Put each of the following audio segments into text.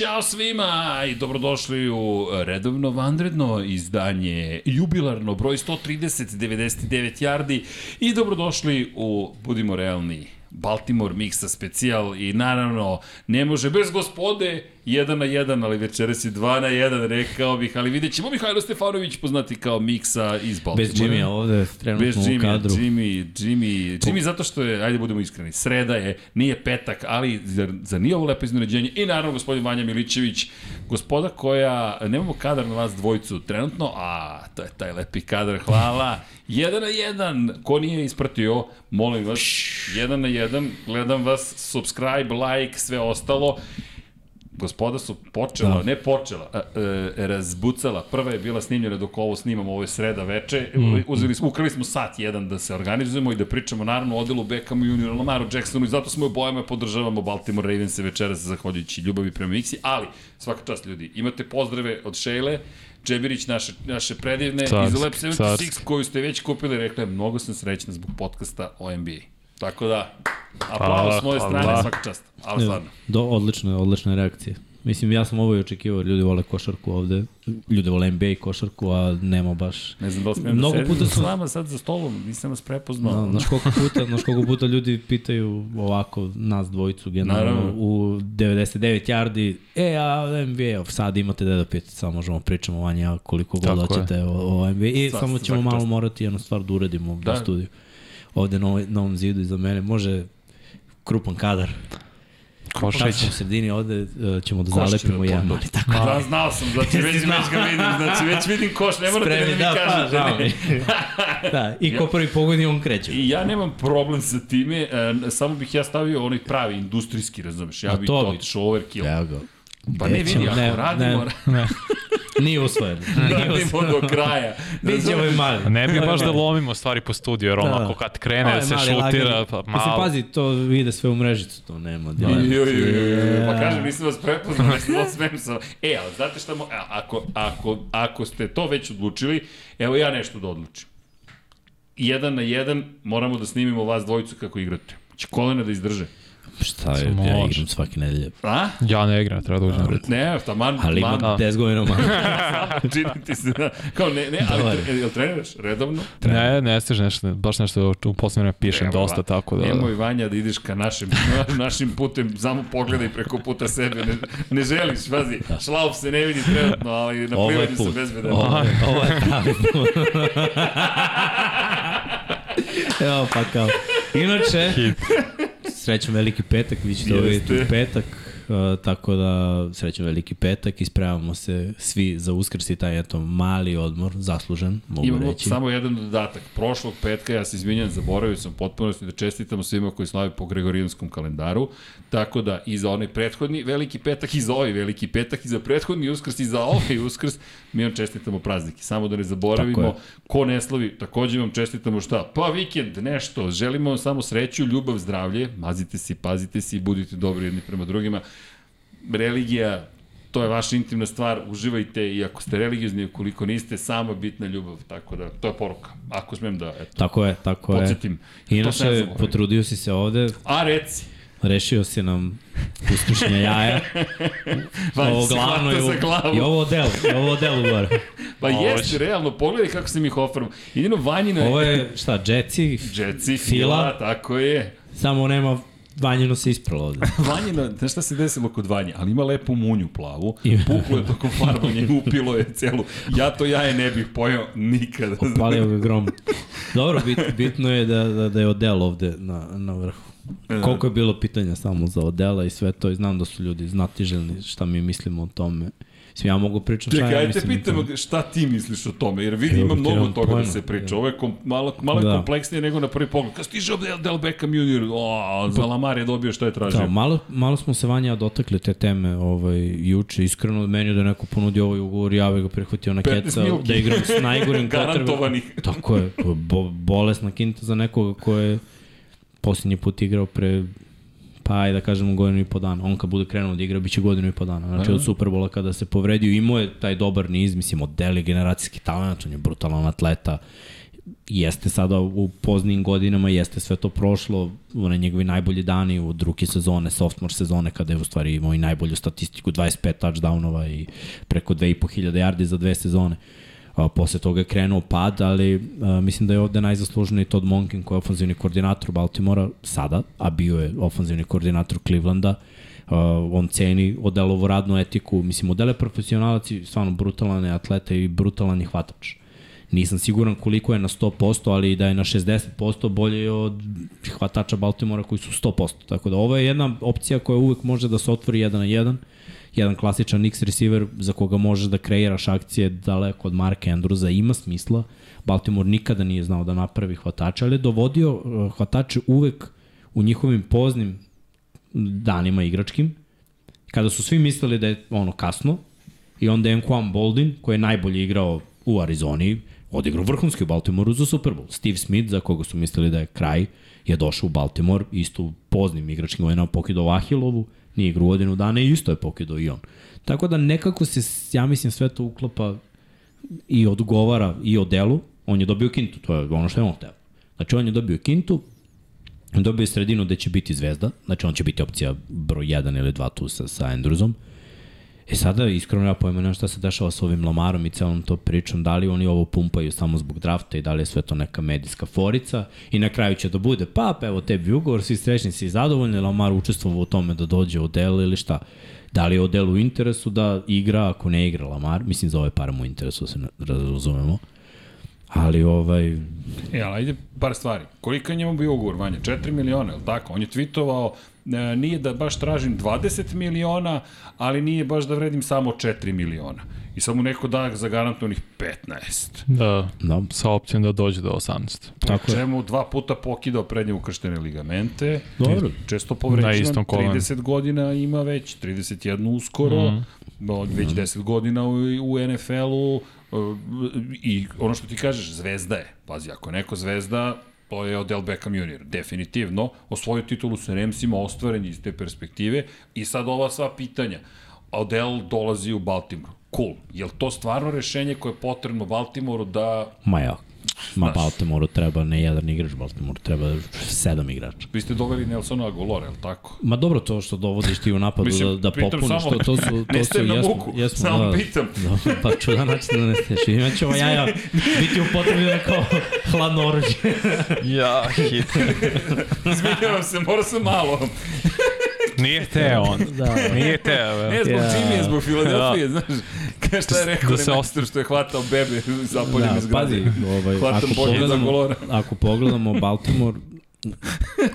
Ćao svima i dobrodošli u redovno vanredno izdanje, jubilarno broj 130, 99 yardi. I dobrodošli u, budimo realni, Baltimore Mixa specijal i naravno ne može bez gospode 1 na 1, ali večeras je 2 na 1, rekao bih, ali vidjet ćemo Mihajlo Stefanović poznati kao Mixa iz Baltimore. Bez Jimmy-a ovde, trenutno Bez Jimmy, u kadru. Jimmy, Jimmy, Jimmy zato što je, ajde budemo iskreni, sreda je, nije petak, ali za, za nije ovo lepo iznenađenje. I naravno gospodin Vanja Milićević, gospoda koja, nemamo kadar na vas dvojicu trenutno, a to je taj lepi kadar, hvala. Jedan na jedan, ko nije ispratio, molim vas, jedan na jedan, gledam vas, subscribe, like, sve ostalo gospoda su počela, da. ne počela, a, e, razbucala. Prva je bila snimljena dok ovo snimamo, ovo je sreda veče. Mm. Uzeli, smo, ukrali smo sat jedan da se organizujemo i da pričamo naravno o Odelu Beckhamu, Junioru Lamaru Jacksonu i zato smo obojama podržavamo Baltimore Ravens večeras zahvaljujući ljubavi prema Mixi, ali svaka čast ljudi, imate pozdrave od Šejle, Džebirić, naše, naše predivne Carski, iz Lab 76 carski. koju ste već kupili, rekla je mnogo sam srećna zbog podcasta o NBA. Tako da, aplauz s moje strane, hvala. svaka čast. Ali stvarno. Do, odlična, odlična reakcija. Mislim, ja sam ovo i očekivao, ljudi vole košarku ovde, ljudi vole NBA košarku, a nema baš... Ne znam da li smijem Mnogo da sedim puta s sam- vama sad za stolom, nisam vas prepoznao. No, znaš koliko puta, znaš koliko puta ljudi pitaju ovako nas dvojicu generalno Naravno. u 99 yardi, e, a NBA, sad imate da da pitate, samo možemo pričamo vanje koliko god hoćete o, o NBA i Sva- samo ćemo malo čast. morati jednu stvar da uradimo da. Da. u studiju. Ovde na, na ovom zidu iza mene može krupan kadar. Košić. Tačno u sredini ovde uh, ćemo da Koš zalepimo da jedan mali tako. Da, znao sam, znači već, već ga vidim, znači već vidim koš, ne morate Spremni, da mi da, pa, kažete. ne. mi. da, i ko prvi pogodi on kreće. I ja nemam problem sa time, e, samo bih ja stavio onaj pravi industrijski, razumeš, ja bih to otišao overkill. Evo ga. Pa ne vidi, ako Ne, radimo, ne. Nije usvojen. Nije radimo usvojen. do kraja. Biće ovaj mali. Ne bi Ovaj baš da lomimo stvari po studiju, jer Da, on da. ako kad krene da se mali, šutira, pa Mislim, malo. pazi, to ide sve u mrežicu, to nema. Jo, jo, jo, jo, pa kažem, nisam vas prepoznao, ne sam osmem sam. E, ali znate šta, mo, ako, ako, ako ste to već odlučili, evo ja nešto da odlučim. Jedan na jedan moramo da snimimo vas dvojicu kako igrate. Će kolena da izdrže. Šta je, ja igram svake nedelje. A? Ja ne igram, treba da uđem. red. Ne, taman, Ali imam taman, 10 godina manje. čini ti se da, kao ne, ne, ali Dobar. tre, jel treniraš redovno? Ne, ne stiže nešto, baš nešto u poslednje vreme pišem Evo, dosta, tako da... Nemoj Vanja da ideš ka našim, našim putem, samo pogledaj preko puta sebe, ne, ne želiš, pazi, šlauf se ne vidi trenutno, ali na je plivanju put. bezbedan. Ovo je, ovo je pravi put. Evo pa kao. Inače, srećan veliki petak, vi ćete Jeste. petak, uh, tako da srećan veliki petak, ispravamo se svi za uskrs i taj eto mali odmor, zaslužen, mogu Imamo reći. samo jedan dodatak. Prošlog petka, ja se izvinjam, zaboravio sam potpunosti da čestitamo svima koji slave po Gregorijanskom kalendaru, tako da i za onaj prethodni veliki petak, i za ovaj veliki petak, i za prethodni uskrs, i za ovaj uskrs, mi vam čestitamo praznike. Samo da ne zaboravimo, ko ne slavi, takođe vam čestitamo šta? Pa vikend, nešto, želimo vam samo sreću, ljubav, zdravlje, mazite se, pazite se i budite dobri jedni prema drugima. Religija, to je vaša intimna stvar, uživajte i ako ste religiozni, ukoliko niste, samo bitna ljubav, tako da, to je poruka. Ako smem da, eto, Tako je, tako je. podsjetim. Ja Inače, potrudio si se ovde, A reci, rešio si nam uskršnje jaja. Vanja ovo se glavno je, glavu. i ovo delo, i ovo delo gore. Pa Ovo jeste, realno, pogledaj kako sam ih oformao. Jedino Vanjina Ovo je, šta, džeci, Džeci, Fila. Fila, tako je. samo nema vanjeno se ispralo ovde. Vanjina, znaš šta se desilo kod Vanje? Ali ima lepu munju plavu, puklo je tokom farbanja i upilo je celu. Ja to jaje ne bih pojao nikada. Palio ga grom. Dobro, bit, bitno je da, da, da je Odel ovde na, na vrhu. Koliko je bilo pitanja samo za Odela i sve to i znam da su ljudi znatiželjni šta mi mislimo o tome. Mislim, ja mogu pričati šta Čekaj, ja mislim. o pitamo tome. šta ti misliš o tome, jer vidi, ima mnogo toga da pojma. se priča. Ovo je kom, malo, malo Da. da. kompleksnije nego na prvi pogled. Kad stiže Del, Del Beckham Junior, o, za Lamar je dobio što je tražio. Da, malo, malo smo se vanja dotakli te teme ovaj, juče. Iskreno, meni da neko ponudi ovaj ugovor, ja bih ga prihvatio na 15 keca, milki. da igram s najgorim Garantovanih. Tako je, to je bo, bolesna kinta za nekoga ko je posljednji put igrao pre pa ajde da kažemo godinu i po dana. On kad bude krenuo da igra, bit će godinu i po dana. Znači od Superbola kada se povredio, imao je taj dobar niz, mislim, od deli generacijski talent, on je brutalan atleta, jeste sada u poznim godinama, jeste sve to prošlo, one njegovi najbolji dani u drugi sezone, sophomore sezone, kada je u stvari imao i najbolju statistiku, 25 touchdownova i preko 2500 yardi za dve sezone. A, posle toga je krenuo pad, ali a, mislim da je ovde najzasluženiji Todd Monken koji je ofenzivni koordinator Baltimora sada, a bio je ofenzivni koordinator Clevelanda. Uh, on ceni Odelovu radnu etiku, mislim, Odele je profesionalac i stvarno brutalan je atleta i brutalan je hvatač. Nisam siguran koliko je na 100%, ali da je na 60% bolje od hvatača Baltimora koji su 100%. Tako da ovo je jedna opcija koja uvek može da se otvori jedan na jedan. Jedan klasičan X receiver za koga možeš da kreiraš akcije daleko od Marka Andrewsa ima smisla. Baltimore nikada nije znao da napravi hvatača, ali je dovodio uh, hvatače uvek u njihovim poznim danima igračkim, kada su svi mislili da je ono kasno, i onda je Nquan Boldin, koji je najbolje igrao u Arizoni, odigrao vrhunski u Baltimoru za Super Bowl. Steve Smith, za koga su mislili da je kraj, je došao u Baltimore, isto u poznim igračkim godinama pokidao Ahilovu, nije igrao godinu dana i isto je pokidao i on. Tako da nekako se, ja mislim, sve to uklapa i odgovara i o delu. On je dobio kintu, to je ono što je on teo. Znači on je dobio kintu, dobio je sredinu gde će biti zvezda, znači on će biti opcija broj 1 ili 2 tu sa, sa Andrewsom. E sada, iskreno ja pojma nema šta se dešava sa ovim Lamarom i celom to pričom, da li oni ovo pumpaju samo zbog drafta i da li je sve to neka medijska forica i na kraju će da bude, pa, evo tebi ugovor, svi srećni, svi zadovoljni, Lamar učestvovao u tome da dođe u delu ili šta. Da li je u interesu da igra, ako ne igra Lamar, mislim za ove pare mu interesu, da se razumemo. Ali ovaj, E, ali ajde par stvari. Koliko je njemu bio ugovor, Vanja? 4 miliona, je li tako? On je tweetovao, nije da baš tražim 20 miliona, ali nije baš da vredim samo 4 miliona. I sad mu neko da za garantovanih 15. Da, da, sa opcijom da dođe do 18. Tako je. Čemu dva puta pokidao prednje ukrštene ligamente. Dobro. Često Na povređen, istom kolenu. 30 godina ima već, 31 uskoro, mm. već 10 godina u, u NFL-u. uh, I ono što ti kažeš, zvezda je. Pazi, ako je neko zvezda, to je Odell Beckham Jr. Definitivno. Osvojio titulu sa Ramsima, ostvaren iz te perspektive. I sad ova sva pitanja. Odell dolazi u Baltimore. Cool. Je to stvarno rešenje koje je potrebno Baltimoru da ma ja, ma Znaš. Baltimoru treba ne jedan igrač, Baltimoru treba sedam igrača. Vi ste doveli Nelsona Agolora, je li tako? Ma dobro to što dovodiš ti u napadu Mislim, da, da popuniš, samo- to, to su, to su, na jesmo, muku, jesmo, samo da, pitam. Da, pa čudan način da ne steš. Imaće ova jaja biti upotrebljena kao hladno oruđe. Ja, hit. Izvinjavam se, mora sam malo. Nije teo on. Da. Nije teo. Ne, zbog Ja. Jimmy, zbog Filadelfije, znaš. Kaj šta je rekao Da da se majstor što je hvatao bebe zapoljem Da, iz zgrade. pazi, ovaj, Hvatam ako bolje za pogledamo, ako pogledamo Baltimore,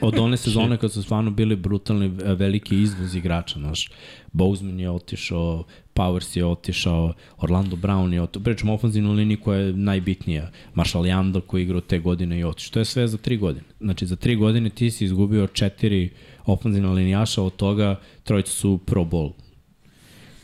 od one sezone kad su stvarno bili brutalni e, veliki izvoz igrača, znaš, Bozeman je otišao, Powers je otišao, Orlando Brown je otišao, pričamo ofenzivnu liniju koja je najbitnija, Marshall Yanda koji je igrao te godine i otišao, to je sve za tri godine. Znači za tri godine ti si izgubio četiri ofenzivna linijaša, od toga trojica su pro bowl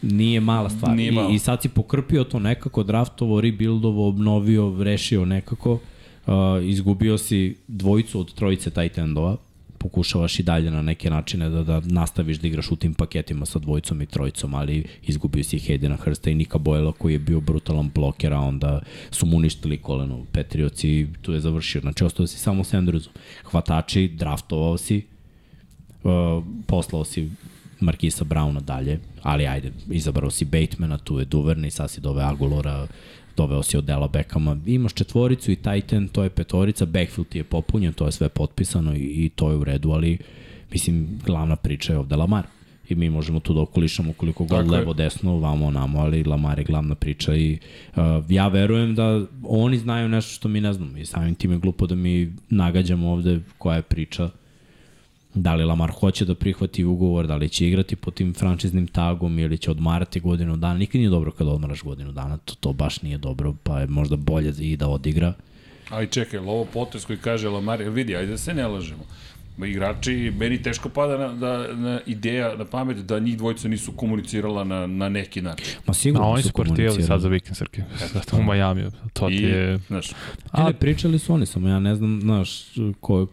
nije mala stvar. Nije malo. I, I sad si pokrpio to nekako, draftovo, rebuildovo, obnovio, rešio nekako. Uh, izgubio si dvojicu od trojice tight endova, pokušavaš i dalje na neke načine da, da nastaviš da igraš u tim paketima sa dvojicom i trojicom, ali izgubio si Haydena Hrsta i Nika Boyla koji je bio brutalan bloker, a onda su mu uništili koleno Petrioci i tu je završio. Znači, ostao si samo s Andrewsom. Hvatači, draftovao si, uh, poslao si Markisa Brauna dalje, ali ajde, izabrao si Batemana, tu je Duvernay, sad si dove Agolora, doveo si Odela Beckhama, imaš četvoricu i Titan, to je petorica, backfield ti je popunjen, to je sve potpisano i, i to je u redu, ali mislim, glavna priča je ovde Lamar. I mi možemo tu da okolišamo koliko god Tako je. levo, desno, vamo, namo, ali Lamar je glavna priča i uh, ja verujem da oni znaju nešto što mi ne znamo i samim tim je glupo da mi nagađamo ovde koja je priča da li Lamar hoće da prihvati ugovor, da li će igrati po tim frančiznim tagom ili će odmarati godinu dana. Nikad nije dobro kada odmaraš godinu dana, to, to baš nije dobro, pa je možda bolje i da odigra. Ali čekaj, ovo potes koji kaže Lamar, jel vidi, ajde da se ne lažemo. Ma Igrači, meni teško pada na, da, na ideja, na pamet da njih dvojica nisu komunicirala na, na neki način. Ma sigurno A oni su su sad za vikend, Srke. Sad u Miami, to ti I, je... znaš, A, ne, pričali su oni, samo ja ne znam, znaš, ko,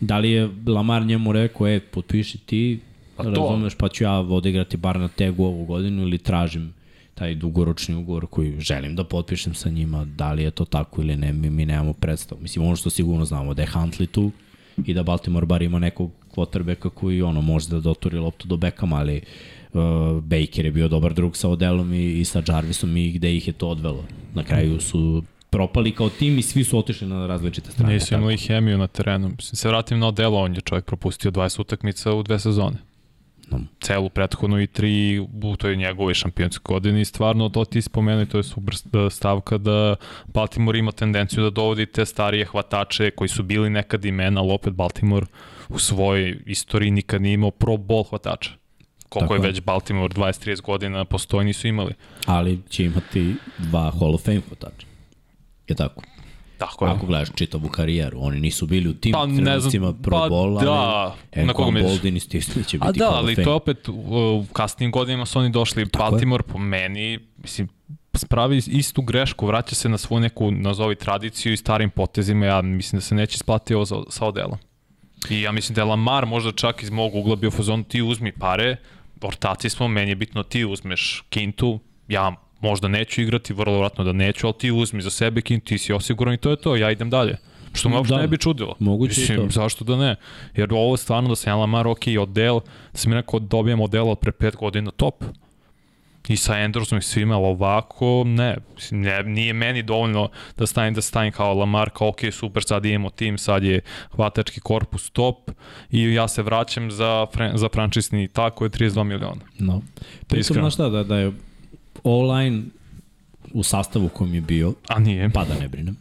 da li je Lamar njemu rekao, e, potpiši ti, Pa razumeš, pa ću ja odigrati bar na tegu ovu godinu ili tražim taj dugoročni ugovor koji želim da potpišem sa njima, da li je to tako ili ne, mi, mi nemamo predstavu. Mislim, ono što sigurno znamo, da je Huntley tu i da Baltimore bar ima nekog quarterbacka koji ono, može da doturi loptu do Beckham, ali uh, Baker je bio dobar drug sa Odelom i, i sa Jarvisom i gde ih je to odvelo. Na kraju su propali kao tim i svi su otišli na različite strane. Nisu imali hemiju na terenu. Mislim, se vratim na Odelo, on je čovjek propustio 20 utakmica u dve sezone. No. Celu prethodnu i tri u toj njegove šampionske godine i stvarno to ti spomenu i to je super stavka da Baltimore ima tendenciju da dovodi te starije hvatače koji su bili nekad imena, ali opet Baltimore u svojoj istoriji nikad nije imao pro ball hvatača. Koliko Tako je već Baltimore 20-30 godina postoji nisu imali. Ali će imati dva Hall of Fame hvatača. Je tako? Tako je. Ako gledaš čitavu karijeru, oni nisu bili u tim pa, trenucima pro pa, bowl, da, ali na koga Boldin i Stisli će biti A da, ali to je opet u kasnim godinama su oni došli. Tako Baltimore je. po meni, mislim, spravi istu grešku, vraća se na svoju neku, nazovi, tradiciju i starim potezima, ja mislim da se neće isplati ovo sa odelom. I ja mislim da je Lamar možda čak iz mog ugla bio fazon, ti uzmi pare, ortaci smo, meni je bitno ti uzmeš kintu, ja možda neću igrati, vrlo vratno da neću, ali ti uzmi za sebe kin, ti si osiguran i to je to, ja idem dalje. Što me uopšte da, ne bi čudilo. Moguće Mislim, to. Zašto da ne? Jer ovo je stvarno da se Jan Lamar, ok, odel, da se mi neko dobijem odela od pre pet godina top. I sa Andersonom i svima, ali ovako, ne. Mislim, ne, nije meni dovoljno da stavim, da stavim kao Lamar, kao ok, super, sad imamo tim, sad je hvatački korpus top i ja se vraćam za, za frančisni tako je 32 miliona. No. Pritom, znaš šta, da, da je online u sastavu kojem je bio, a nije, pa da ne brinem,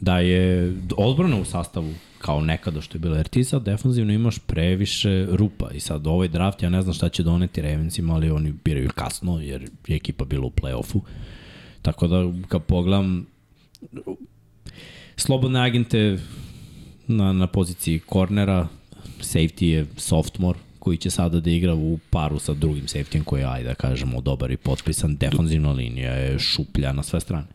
da je odbrana u sastavu kao nekada što je bila, jer ti sad defanzivno imaš previše rupa i sad ovaj draft, ja ne znam šta će doneti Ravensima, ali oni biraju kasno jer je ekipa bila u play-offu. Tako da kad pogledam slobodne agente na, na poziciji kornera, safety je sophomore, koji će sada da igra u paru sa drugim safetyjem koji je, ajde da kažemo, dobar i potpisan. Defanzivna linija je šuplja na sve strane.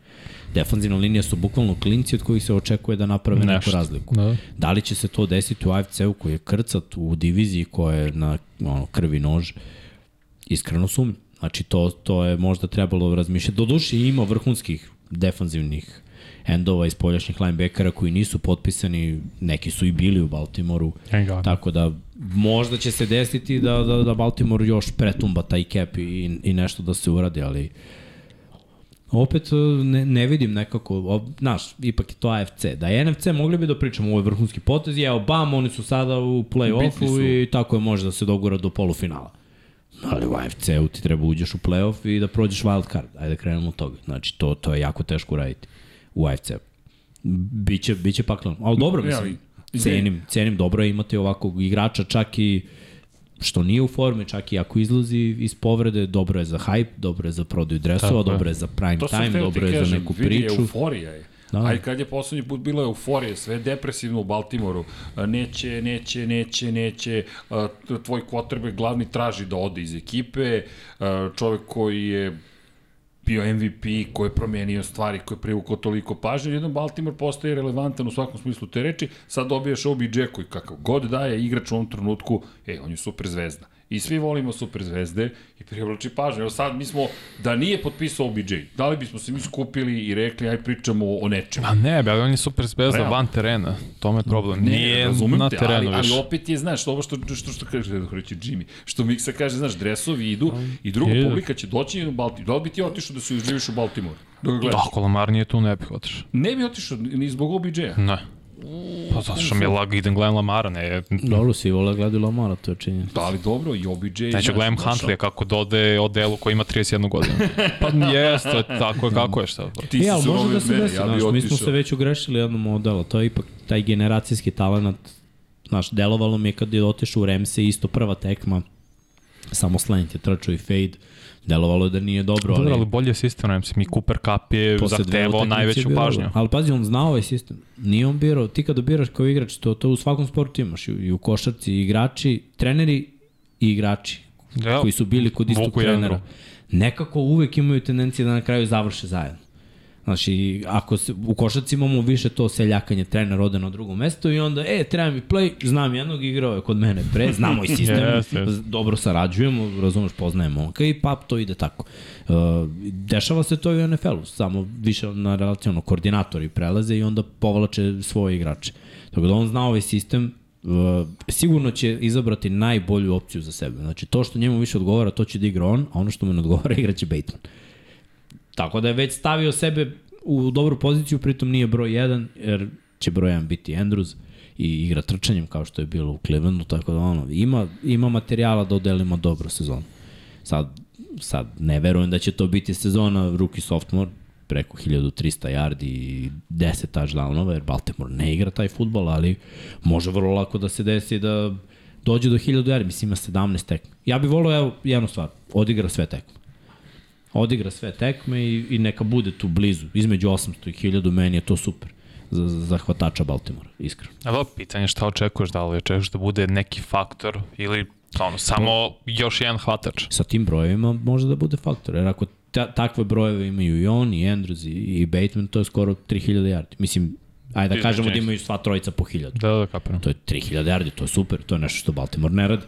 Defanzivna linija su bukvalno klinci od kojih se očekuje da naprave Nešto. neku razliku. Da. da li će se to desiti u AFC-u koji je krcat u diviziji koja je na ono, krvi nož? Iskreno sumnjam. Znači, to, to je možda trebalo razmišljati. Doduši ima vrhunskih defanzivnih endova iz poljašnjih linebackera koji nisu potpisani, neki su i bili u Baltimoru, tako da možda će se desiti da, da, da Baltimore još pretumba taj cap i, i nešto da se uradi, ali opet ne, ne vidim nekako, znaš, ipak je to AFC. Da je NFC, mogli bi da pričamo, ovo je vrhunski potez, evo, bam, oni su sada u play-offu i tako je može da se dogura do polufinala. Ali u AFC-u ti treba uđeš u play-off i da prođeš wild card. Ajde da krenemo od toga. Znači, to, to je jako teško uraditi u AFC-u. Biće, biće paklano. Ali dobro, mislim, cenim, cenim dobro imate ovakvog igrača, čak i što nije u formi, čak i ako izlazi iz povrede, dobro je za hype, dobro je za prodaju dresova, dobro je za prime time, dobro je kažem, za neku vidi, priču. euforija je. Da. Aj kad je poslednji put bilo euforije, sve depresivno u Baltimoru, neće, neće, neće, neće, tvoj quarterback glavni traži da ode iz ekipe, čovek koji je bio MVP, koji je promenio stvari, koji je privukao toliko pažnje, jednom Baltimore postaje relevantan u svakom smislu te reči, sad dobijaš OBJ koji kakav god daje igrač u ovom trenutku, e, on je super zvezda. I svi volimo super zvezde i privlači pažnju. Evo sad mi smo, da nije potpisao OBJ, da li bismo se mi skupili i rekli, aj pričamo o nečemu. A ne, ali on je super zvezda Realno. van terena. To je problem. Ne, nije na te, terenu ali, ali opet je, znaš, ovo što, što, što, što kaže, da reći Jimmy, što Miksa kaže, znaš, dresovi idu i druga Idu. publika će doći u Baltimore. Da li bi ti otišao da se uživiš u Baltimore? Da, da, ako Lamar nije tu, ne bih otišao. Ne bi otišao ni zbog OBJ-a? Ne. Pa zato što mi je lag, idem gledam Lamara, ne... Dobro si vole gledati Lamara, to je činjenica. Da, ali dobro, i OBJ... Neću gledam Huntley kako dode o delu koji ima 31 godinu. pa jeste, tako je, kako je šta. Ti e, ali može da se desi, ja znaš, mi smo se već ugrešili jednom modelu, to je ipak taj generacijski talent, znaš, delovalo mi je kad je otišao u Remse, isto prva tekma, samo slant je trčao i fade, Delovalo je da nije dobro, ali... Dobro, ali bolje sistem, ne mislim, i Cooper Cup je zahtevao najveću pažnju. Ali pazi, on znao ovaj sistem. Nije on birao, ti kada biraš kao igrač, to, to u svakom sportu imaš, i u košarci, i igrači, treneri i igrači, ja, koji su bili kod istog trenera. Nekako uvek imaju tendencije da na kraju završe zajedno. Znači, ako se, u košarci imamo više to seljakanje, trener ode na drugo mesto i onda, e, treba mi play, znam jednog igrao je kod mene pre, znamo i sistem, Jeste, jeste. dobro sarađujemo, razumeš, poznajemo momka i pap, to ide tako. Uh, dešava se to i u NFL-u, samo više na relaciono koordinatori prelaze i onda povlače svoje igrače. Tako da on zna ovaj sistem, Uh, sigurno će izabrati najbolju opciju za sebe. Znači, to što njemu više odgovara, to će da igra on, a ono što mu ne odgovara, igraće Bateman. Tako da je već stavio sebe u dobru poziciju, pritom nije broj 1, jer će broj 1 biti Andrews i igra trčanjem kao što je bilo u Clevelandu, tako da ono, ima, ima materijala da odelimo dobro sezonu. Sad, sad ne verujem da će to biti sezona rookie sophomore, preko 1300 yardi i 10 touchdownova, jer Baltimore ne igra taj futbol, ali može vrlo lako da se desi da dođe do 1000 yardi, mislim ima 17 tekme. Ja bih volio, evo, jednu stvar, odigra sve tekme odigra sve tekme i, i neka bude tu blizu, između 800 i 1000, meni je to super za, za hvatača Baltimora, iskreno. Evo, pitanje je šta očekuješ, da li očekuješ da bude neki faktor ili ono, samo još jedan hvatač? Sa tim brojevima može da bude faktor, jer ako ta, takve brojeve imaju i on, i Andrews, i, i Bateman, to je skoro 3000 yardi. Mislim, ajde da kažemo da imaju sva trojica po 1000. Da, da, kapiram. To je 3000 yardi, to je super, to je nešto što Baltimore ne radi.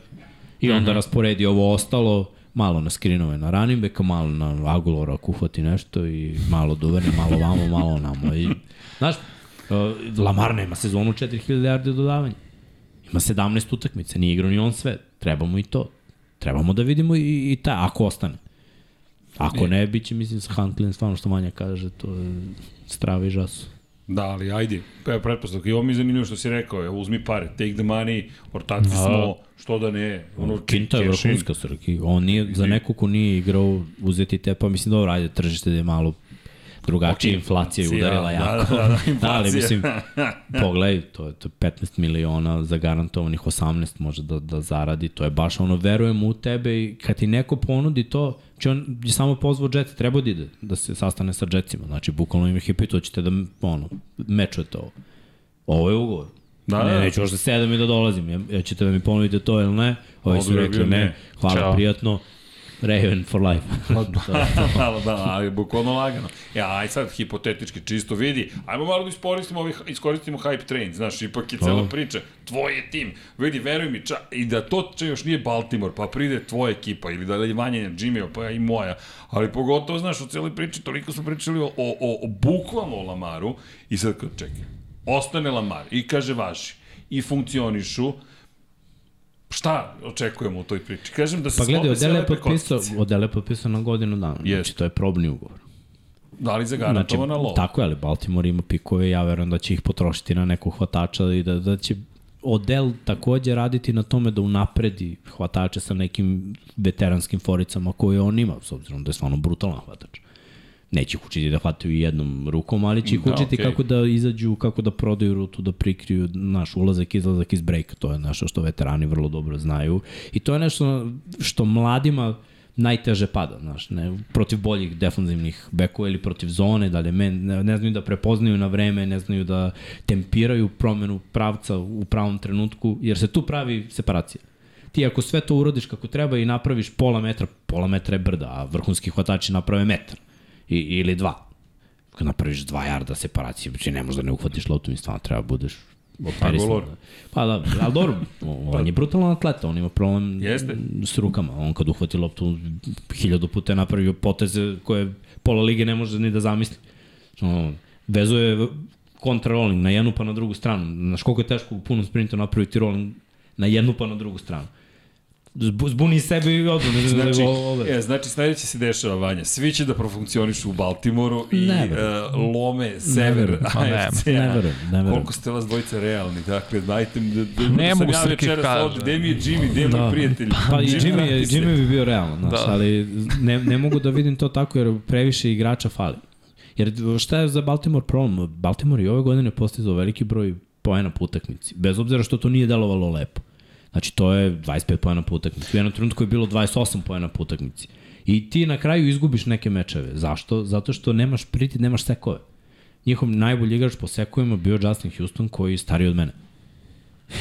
I onda mm -hmm. rasporedi ovo ostalo, malo na skrinove na running backa, malo na Agulora ako uhvati nešto i malo duverne, malo vamo, malo namo. I, znaš, uh, Lamar nema sezonu 4000 yardi dodavanja. Ima 17 utakmica, nije igrao ni on sve. Trebamo i to. Trebamo da vidimo i, i ta, ako ostane. Ako ne, bit će, mislim, sa Huntleym, stvarno što manja kaže, to je strava i žasu. Da, ali ajde, pa pretpostavka. I ovo mi je zanimljivo što si rekao, evo uzmi pare, take the money, ortaci Da. smo, što da ne, ono, Kinta je vrhunska Srki. On nije, za neko ko nije igrao uzeti te, pa mislim, dobro, ajde, tržište da je malo drugačija Ok, inflacija je udarila da, jako. da, da, da, ali inflacija. mislim, pogledaj, to je, to je 15 miliona zagarantovanih 18 može da, da zaradi, to je baš ono, verujemo u tebe i kad ti neko ponudi to, će on je samo pozvao Jets, treba da ide, da se sastane sa Jetsima, znači bukvalno im je pitao, ćete da, ono, mečujete ovo. Ovo je ugovor. Da, ne, da. neću još da sedam i da dolazim. Ja, ja ćete da mi ponudite to ili ne? Ovi su rekli ne. Hvala, Ćao. prijatno. Raven for life. Malo da, ali bukvalno lagano. Ja, aj sad hipotetički čisto vidi, ajmo malo da iskoristimo, ovih, iskoristimo hype train, znaš, ipak je cela Da. priča, tvoj je tim, vidi, veruj mi, ča, i da to če još nije Baltimore, pa pride tvoja ekipa, ili da je manje Jimmy, pa i moja, ali pogotovo, znaš, u celoj priči, toliko smo pričali o, o, o, o bukvalno o Lamaru, i sad čekaj, ostane Lamar, i kaže vaši, i funkcionišu, šta očekujemo u toj priči? Kažem da se Pa gledaj, Odele je potpisao. Odele je potpisao na godinu dana. Znači, Jest. to je probni ugovor. Da li Znači, zagarantovana lova? tako je, ali Baltimore ima pikove, ja verujem da će ih potrošiti na nekog hvatača i da, da će Odel takođe raditi na tome da unapredi hvatače sa nekim veteranskim foricama koje on ima, s obzirom da je stvarno brutalan hvatač. Neće ih učiti da hvataju jednom rukom, ali će ih Da, učiti okej. kako da izađu, kako da prodaju rutu, da prikriju naš ulazak, izlazak iz brejka. To je nešto što veterani vrlo dobro znaju. I to je nešto što mladima najteže pada, znaš, ne, protiv boljih defanzivnih bekova ili protiv zone, da li men, ne, ne znaju da prepoznaju na vreme, ne znaju da tempiraju promenu pravca u pravom trenutku, jer se tu pravi separacija. Ti ako sve to urodiš kako treba i napraviš pola metra, pola metra je brda, a vrhunski hvatači naprave metar i, ili dva. Kad napraviš dva jarda separacije, znači ne možda ne uhvatiš loptu i stvarno treba budeš operisan. golor. Pa da, ali dobro, on je brutalan atleta, on ima problem Jeste. s rukama. On kad uhvati loptu, hiljadu puta je napravio poteze koje pola lige ne može ni da zamisli. Ono, vezuje kontrarolling na jednu pa na drugu stranu. Znaš koliko je teško u punom sprintu napraviti rolling na jednu pa na drugu stranu. Zbu- Zbuni sebe i odbu. Ne Znači, znači, ove. je, znači sledeće se dešava, Vanja. Svi će da profunkcionišu u Baltimoru i uh, lome, sever. Pa ne, AFC. ne verujem, ne verujem. Koliko ste vas dvojice realni, dakle, dajte mi da, da, Ne da mogu sam ja večeras kaže. ovde, gde mi je Jimmy, gde je moj Da. prijatelj? Pa i Jimmy, je, vrati se. Jimmy bi bio realno, znaš, Da. ali ne, ne mogu da vidim to tako jer previše igrača fali. Jer šta je za Baltimore problem? Baltimore i ove godine postizao veliki broj poena po utakmici, bez obzira što to nije delovalo lepo. Znači to je 25 poena po utakmici. U jednom trenutku je bilo 28 poena po utakmici. I ti na kraju izgubiš neke mečeve. Zašto? Zato što nemaš priti, nemaš sekove. Njihov najbolji igrač po sekovima bio Justin Houston koji je stariji od mene.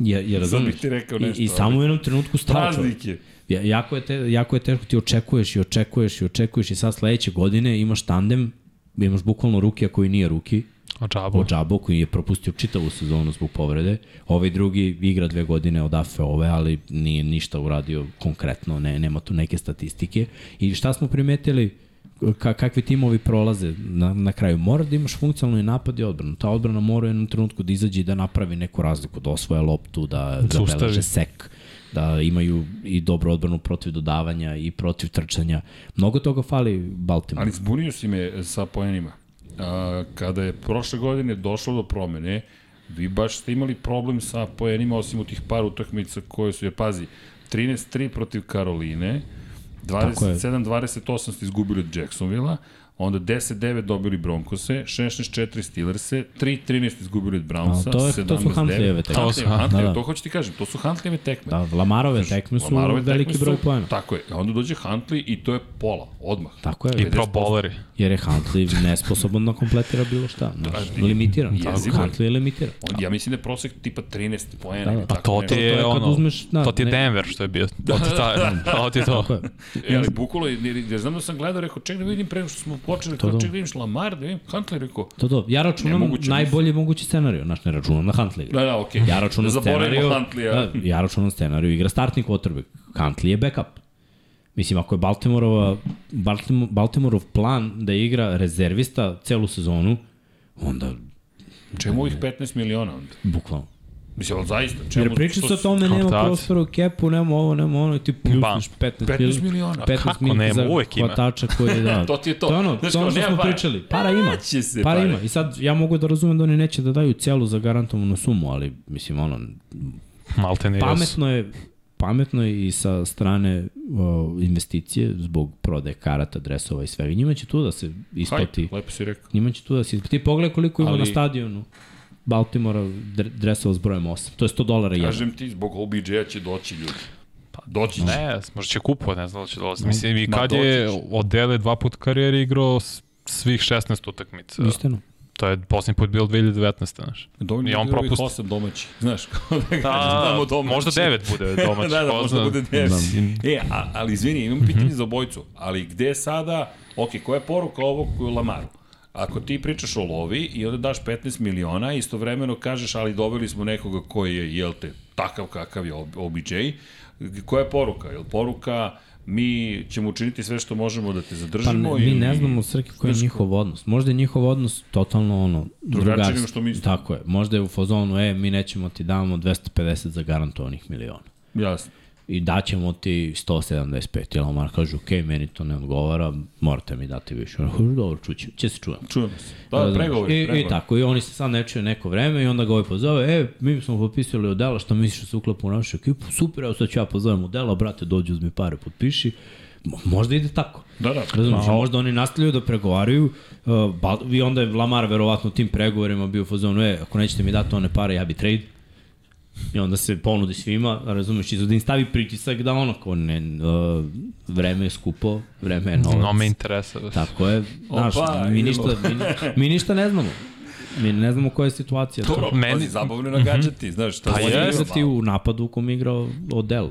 Je, je razumiješ? bih ti rekao I, nešto, I samo u jednom trenutku stao. Praznik je. Ja, jako, je te, jako je teško, ti očekuješ i očekuješ i očekuješ i sad sledeće godine imaš tandem imaš bukvalno Rukija koji nije Ruki, O džabu. Ođabo koji je propustio čitavu sezonu zbog povrede. Ovaj drugi igra dve godine od AFE ove, ali nije ništa uradio konkretno, ne, nema tu neke statistike. I šta smo primetili, ka, kakvi timovi prolaze na, na kraju. Mora da imaš funkcionalni napad i odbranu. Ta odbrana mora u jednom trenutku da izađe i da napravi neku razliku, da osvoja loptu, da Zaustavi. zabeleže sek, da imaju i dobru odbranu protiv dodavanja i protiv trčanja. Mnogo toga fali Baltimore. Ali zbunio si me sa poenima. A, kada je prošle godine došlo do promene, vi baš ste imali problem sa poenima, osim u tih par utakmica koje su, je, pazi, 13-3 protiv Karoline, Tako je. 27-28 ste izgubili od Jacksonville-a, onda 10-9 dobili Broncose, 16-4 Steelers-e, 3-13 izgubili od Brownsa, A, to je- to su 17-9. Huntlijeve tekme. To su- Huntlijeve, da, da. to hoću ti kažem, to su Huntlijeve tekme. Da, Lamarove tekme su Lamarove tekme veliki su- broj pojena. Tako je, onda dođe Huntley i to je pola, odmah. Tako je. I pro bowleri. Jer je Huntley nesposoban da kompletira bilo šta. Znaš, Da, limitiran. jezivo je. Huntley je limitiran. On, ja mislim da je prosek tipa 13 poena. Da, da. Pa tako to ti to je je kad ono, uzmeš, da, to ti je Denver što je bio. To ti, ta, to, ti je to. Tako je. E, ali bukvalo, je- jer, znam da sam gledao, rekao, ček da vidim pre nego što smo počeli, To kao, da. ček da vidim Lamar, da vidim, Huntley, rekao, To to. Ja računam Nemoguće, najbolji mogući scenariju. Znaš, ne računam na Huntley. da, da, okej. Ja računam da scenariju. Huntleya. Da, ja računam scenariju. Igra startni quarterback. Huntley je backup. Mislim, ako je Baltimoreova, Baltimore, Baltimorov plan da igra rezervista celu sezonu, onda Čemu ovih 15 miliona onda? bukvalno. Mislim, ali zaista, čemu? Jer priča se o tome, nema Kontact. prostora u kepu, nema ovo, nema ono, i ti pljusniš 15, 15 miliona. 15 Kako milki nema? za Uvek ima. hvatača koji da. To ti je to. To je ono, Znaš to je ono što smo para. pričali. Para ima. Se para pare. ima. I sad ja mogu da razumem da oni neće da daju celu za garantovanu sumu, ali mislim ono, Malte ne pametno je pametno je i sa strane o, investicije zbog prodaje karata, dresova i svega. Njima će tu da se isplati. Hajde, lepo si rekao. Njima će tu da se isplati. Ti pogledaj koliko ima Ali- na stadionu Baltimora dre- dresova s brojem 8. To je 100 dolara jedan. Kažem ti, zbog OBJ-a će doći ljudi. Doći će. Ne, možda će kupovati, ne znam da će dolaziti. Mislim, i kad je će. odele dva put karijeri igrao svih 16 utakmica. Istina. To je posljednji put bilo 2019. Znaš. Dovoljno I on propusti. osam domaći. Znaš, kao da Da, tamo domaći. možda devet bude domaći. da, da, možda zna. bude devet. Mislim, E, a, ali izvini, imam pitanje za obojicu. Ali gde je sada, ok, koja je poruka ovog Lamaru? Ako ti pričaš o lovi i onda daš 15 miliona, istovremeno kažeš, ali dobili smo nekoga koji je, jel te, takav kakav je OBJ, koja je poruka? Je poruka mi ćemo učiniti sve što možemo da te Pa zadržimo? ne, mi ne znamo Srki koji je njihov odnos. Možda je njihov odnos totalno ono drugačiji. nego što mislimo. Tako je. Možda je u fazonu, e, mi nećemo ti damo 250 za garantovanih miliona. Jasno. I daćemo ti 175. Jel Omar kaže, ok, meni to ne odgovara, morate mi dati više. Ono, kaže, dobro, čuće, će se čujemo. Čujemo se. Da, da Razumeš? pregovori, I. I tako, i oni se sad ne čuje neko vreme i onda ga ovaj pozove, e, mi smo potpisali odela, šta misliš da se uklapa u našu ekipu? Super, evo sad ću ja pozovem odela, brate, dođi uzmi pare, potpiši. Mo- Možda ide tako. Da, da. Razumiješ, možda oni nastavljaju da pregovaraju uh, i onda je Lamar verovatno tim pregovorima bio u fazonu, e, ako nećete mi dati one pare, ja bi trade. I onda se ponudi svima, razumeš, i da im stavi pritisak da ono, kao ne, uh, vreme je skupo, vreme je novac. no me interesa. Tako je, znaš, Opa, mi, ništa, mi, mi ništa ne znamo. Mi ne znamo koja je situacija. Dobro, Meni- zabavno je nagađati, znaš, šta Pa je, malo. u napadu u kom je igrao Odell.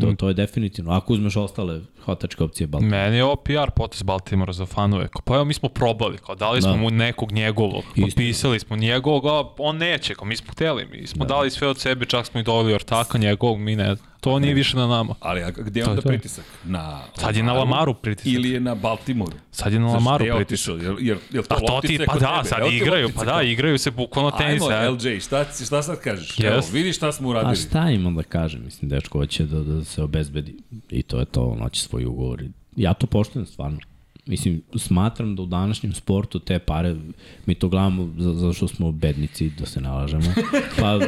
To, to je definitivno. Ako uzmeš ostale hvatačke opcije Baltimore. Meni je ovo PR potez Baltimora za fanove. Pa evo mi smo probali, kao dali smo Da. mu nekog njegovog, Istina. potpisali smo njegovog, a on neće, kao mi smo hteli, mi smo da. dali sve od sebe, čak smo i doveli ortaka njegovog, mi ne, to nije više na nama. Ali a gde je To je onda to. pritisak? Na Sad je na Lamaru pritisak. Ili je na Baltimoru? Sad je na Zašto Lamaru je pritisak. otišao? Jel, jel, jel to, A to loptica ti, pa da, tebe? sad Evo igraju, pa da, igraju se bukvalno tenis. Ajmo, ja. LJ, šta, šta sad kažeš? Yes. Evo, vidi šta smo A uradili. šta imam da kažem? Mislim, dečko hoće da, da se obezbedi. I to je to, on hoće svoj ugovor. Ja to poštujem stvarno. Mislim, smatram da u današnjem sportu te pare, mi to gledamo za- zato što smo bednici, da se nalažemo. Pa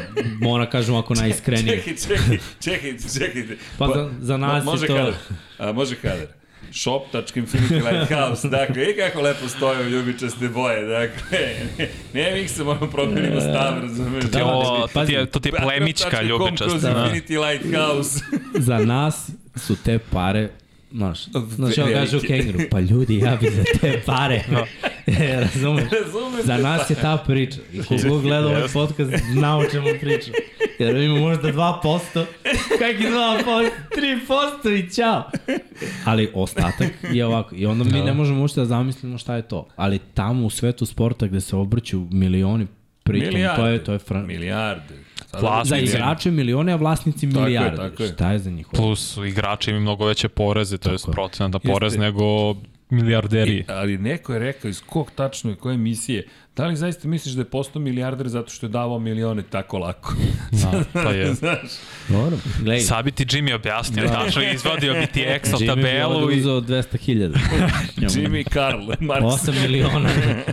mora kažem ako najiskrenije. Čekaj, čekaj, čekaj, čekajte. Pa za- za nas je može to- Kader, a, može kader. Shop.infinity Lighthouse, dakle, i kako lepo stoje u ljubičaste boje, dakle, ne, ne mi se moramo promenimo stav, razumeš? To ti je, ovo- to ti je, to ti je Backdrop.com plemička kroz ljubičasta. Da. Infinity Lighthouse. za nas su te pare Znaš, znaš, on kaže u Kenguru, pa ljudi, ja bi za te pare. E, Razumeš? Razumeš? Za nas je ta priča. I kogo gleda ovaj podcast, zna o čemu pričam. Jer ima možda 2%, kakvi 2%, 3% i ćao. Ali ostatak je ovako. I onda mi Da. ne možemo uopšte da zamislimo šta je to. Ali tamo u svetu sporta gde se obrću milioni pritom, to je, to je fran... Milijarde. Vlasnici. Za Milijarde. igrače milione, a vlasnici je, milijarde. tako je. Šta je za njih? Plus igrači imaju mnogo veće poreze, to je Tako je. procenat na porez Jeste. nego milijarderi. I, ali neko je rekao iz kog tačno i koje emisije, da li zaista misliš da je postao milijarder zato što je davao milione tako lako? Da, pa je. Znaš, Dobro, gledaj. Sad bi ti Jimmy objasnio, da. tačno izvodio bi ti Excel Jimmy bi tabelu ovde i... uzeo 200.000. Jimmy Carl, Marks. 8 miliona,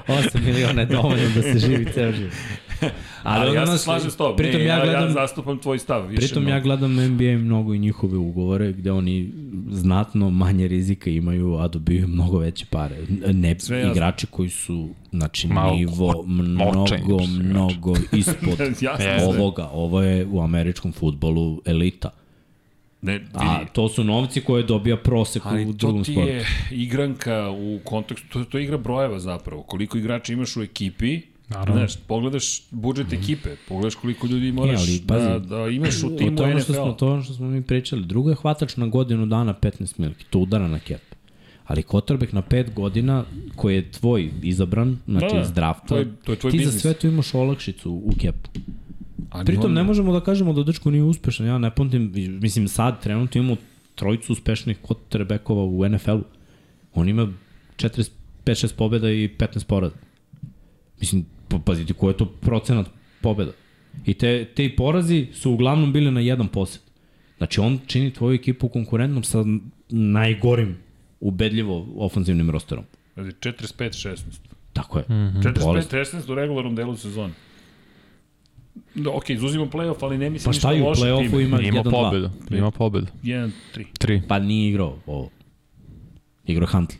8 miliona je dovoljno da se živi ceo život. Ali, onda ja se nas- slažem s tobom. Pritom ne, ja, ja, gledam, ja zastupam tvoj stav. Više pritom ja gledam NBA mnogo i njihove ugovore gde oni znatno manje rizika imaju, a dobiju mnogo veće pare. Ne, Sve jasno. igrači koji su, znači, Malo nivo mnogo, mnogo ispod ovoga. Ovo je u američkom futbolu elita. Ne, vidi, A to su novci koje dobija prosek u Ali to drugom ti sportu. je igranka u kontekstu, to, to je igra brojeva zapravo. Koliko igrača imaš u ekipi, Naravno. Znaš, pogledaš budžet ekipe, pogledaš koliko ljudi moraš ali, da, pazi, da imaš u To timu je ono što smo, to ono što smo mi pričali. Drugo je hvatač na godinu dana 15 miliki, to udara na cap. Ali Kotrbek na 5 godina koji je tvoj izabran, znači Da, da, da, iz drafta, to je- to je tvoj ti biznis. za sve to imaš olakšicu u capu. A ni Pritom ne možemo da kažemo da dečko nije uspešan. Ja ne pamtim, mislim sad trenutno imamo trojicu uspešnih quarterbackova u NFL-u. On ima 45 6 pobjeda i 15 poraza. Mislim, pazite, koji je to procenat pobjeda. I te, te porazi su uglavnom bili na jedan posed. Znači, on čini tvoju ekipu konkurentnom sa najgorim ubedljivo ofanzivnim rosterom. Znači, 45-16. Tako je. Mm. 45-16 u regularnom delu sezone. Da, ok, izuzimam playoff, ali ne mislim Pa šta i u loše play-offu ima Ima 1-2. pobedu, ima pobedu. 1-3. Tri. Pa nije igrao ovo. Igrao Huntley.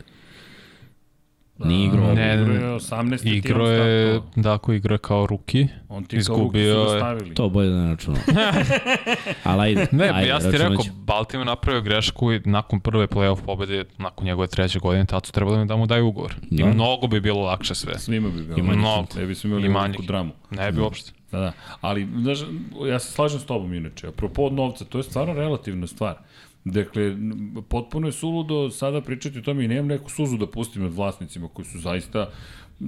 Nije igrao ovo. Ne, Igro je 18. ti Igro je, startovao. Dakle, igra je kao ruki. On ti kao izgubio ruki je- stavili. To bolje da ne računam. Ali ajde, Ne, ajde, ja sam ti rekao. Baltimore napravio grešku i nakon prve playoff pobede, nakon njegove treće godine, tad su trebali da mu daju ugovor. I Da. mnogo bi bilo lakše sve. Svima bi bilo. I Mnogo. Ne bi smo imali I veliku dramu. Ne bi uopšte. Da, da. Ali, znaš, ja se slažem s tobom inače. Apropo od novca, to je stvarno relativna stvar. Dakle, potpuno je suludo sada pričati o tome i nemam neku suzu da pustim od vlasnicima koji su zaista,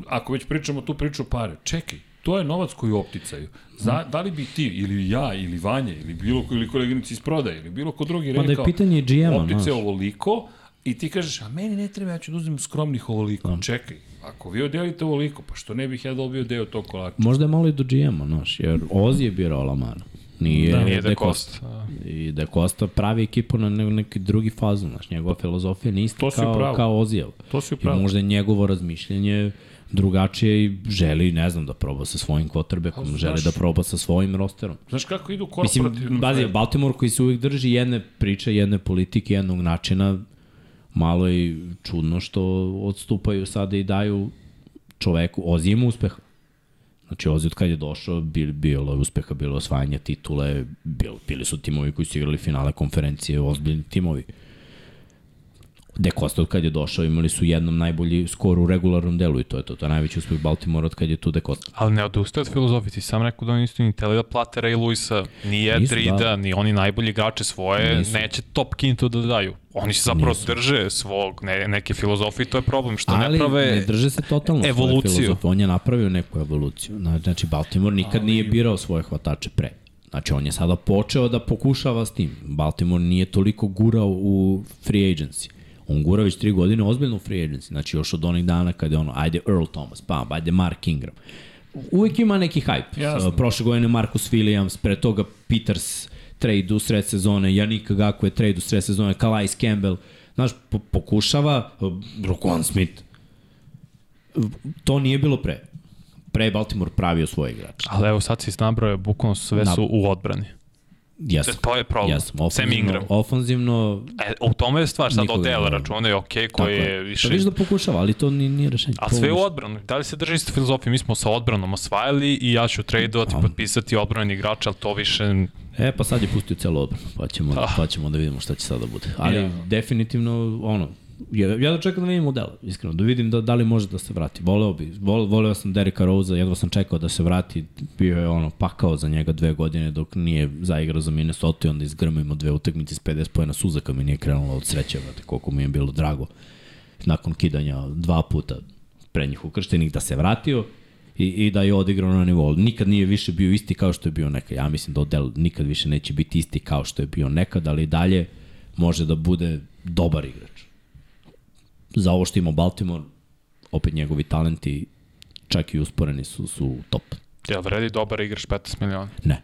ako već pričamo tu priču pare, čekaj, to je novac koji opticaju. Za, da li bi ti, ili ja, ili Vanja, ili bilo ko, ili koleginici iz prodaje, ili bilo ko drugi Ma da je rekao, pitanje GM-a, optice znaš. ovoliko, i ti kažeš, a meni ne treba, ja ću da uzmem skromnih ovoliko. Čekaj, ako vi odelite ovoliko, pa što ne bih ja dobio deo tog kolača? Možda je malo i do GM-a, znaš, jer Ozi je birao Lamara. Nije, Da, da, nije De da Costa. Costa. I De Costa pravi ekipu na ne, neki drugi fazon, znaš, njegova filozofija nije ista To si kao, upravo. kao Ozijev. To si I upravo. možda je njegovo razmišljenje drugačije i želi, ne znam, da proba sa svojim quarterbackom, želi da proba sa svojim rosterom. Znaš kako idu Mislim, korporativno? bazi, Baltimore koji se uvijek drži jedne priče, jedne politike, jednog načina, malo je čudno što odstupaju sada i daju čoveku, Ozi ima uspeha. Znači, Ozi od kad je došao, bil, bilo je uspeha, bilo je osvajanje titule, bil, bili su timovi koji su igrali finale konferencije, ozbiljni timovi. De Costa od kad je došao, imali su jednom najbolji skor u regularnom delu i to je to. To je najveći uspeh Baltimora od kad je tu De Costa. Ali ne odustaje od filozofije, ti sam rekao da oni nisu ni teli da plate Ray Lewisa, ni Ed Nisu, Rida, da. ni oni najbolji igrače svoje, Nisu. neće top kintu da daju. Oni se zapravo Nisu. drže svog, ne, neke filozofije, to je problem, što ne Ali prave... ne drže se totalno svoje evoluciju. filozofije. On je napravio neku evoluciju. Na- Znači, Baltimore nikad nije birao svoje hvatače pre. Znači, on je sada počeo da pokušava s tim. Baltimore nije toliko gurao u free agency. On gura već tri godine ozbiljno u free agency. Znači, još od onih dana kada je ono, ajde Earl Thomas, pa ajde Mark Ingram. Uvijek ima neki hype. Jasno. Uh, Prošle godine Marcus Williams, pre toga Peters trade u sred sezone, Janika Gako je trade u sred sezone, Calais Campbell. Znaš, po pokušava, uh, Roquan Smith, to nije bilo pre. Pre Baltimore pravio svoje igrače. Ali evo sad si nabrao, bukvalno sve su u odbrani. Jesam. To je problem. Jesam. Sam Ofanzivno, Ingram. ofanzivno E, u tome je stvar, sad Odell računa je okej, koji je više... Da vidiš da pokušava, ali to nije, nije rešenje. A sve u odbranu. Da li se drži isto filozofije? Mi smo sa odbranom osvajali i ja ću tradeovati, potpisati odbrani igrača, ali to više... E, pa sad je pustio celo odbranu, pa ćemo, Da. pa ćemo da vidimo šta će sada bude. Ali Ja. definitivno, ono, Ja, ja da čekam da vidim modela, iskreno, da vidim da, da li može da se vrati. Voleo bi, vol, voleo sam Dereka Rose, jedva sam čekao da se vrati, bio je ono pakao za njega dve godine dok nije zaigrao za Minnesota i onda izgrmimo dve utakmice s 50 pojena suzaka mi nije krenula od sreće, vrati, koliko mi je bilo drago. Nakon kidanja dva puta prednjih ukrštenih da se vratio i, i da je odigrao na nivou. Nikad nije više bio isti kao što je bio nekad. Ja mislim da Odell nikad više neće biti isti kao što je bio nekad, ali dalje može da bude dobar igrač. Za ovo što ima Baltimore, opet njegovi talenti čak i usporeni su, su top. Jel vredi dobar igrač 15 miliona? Ne.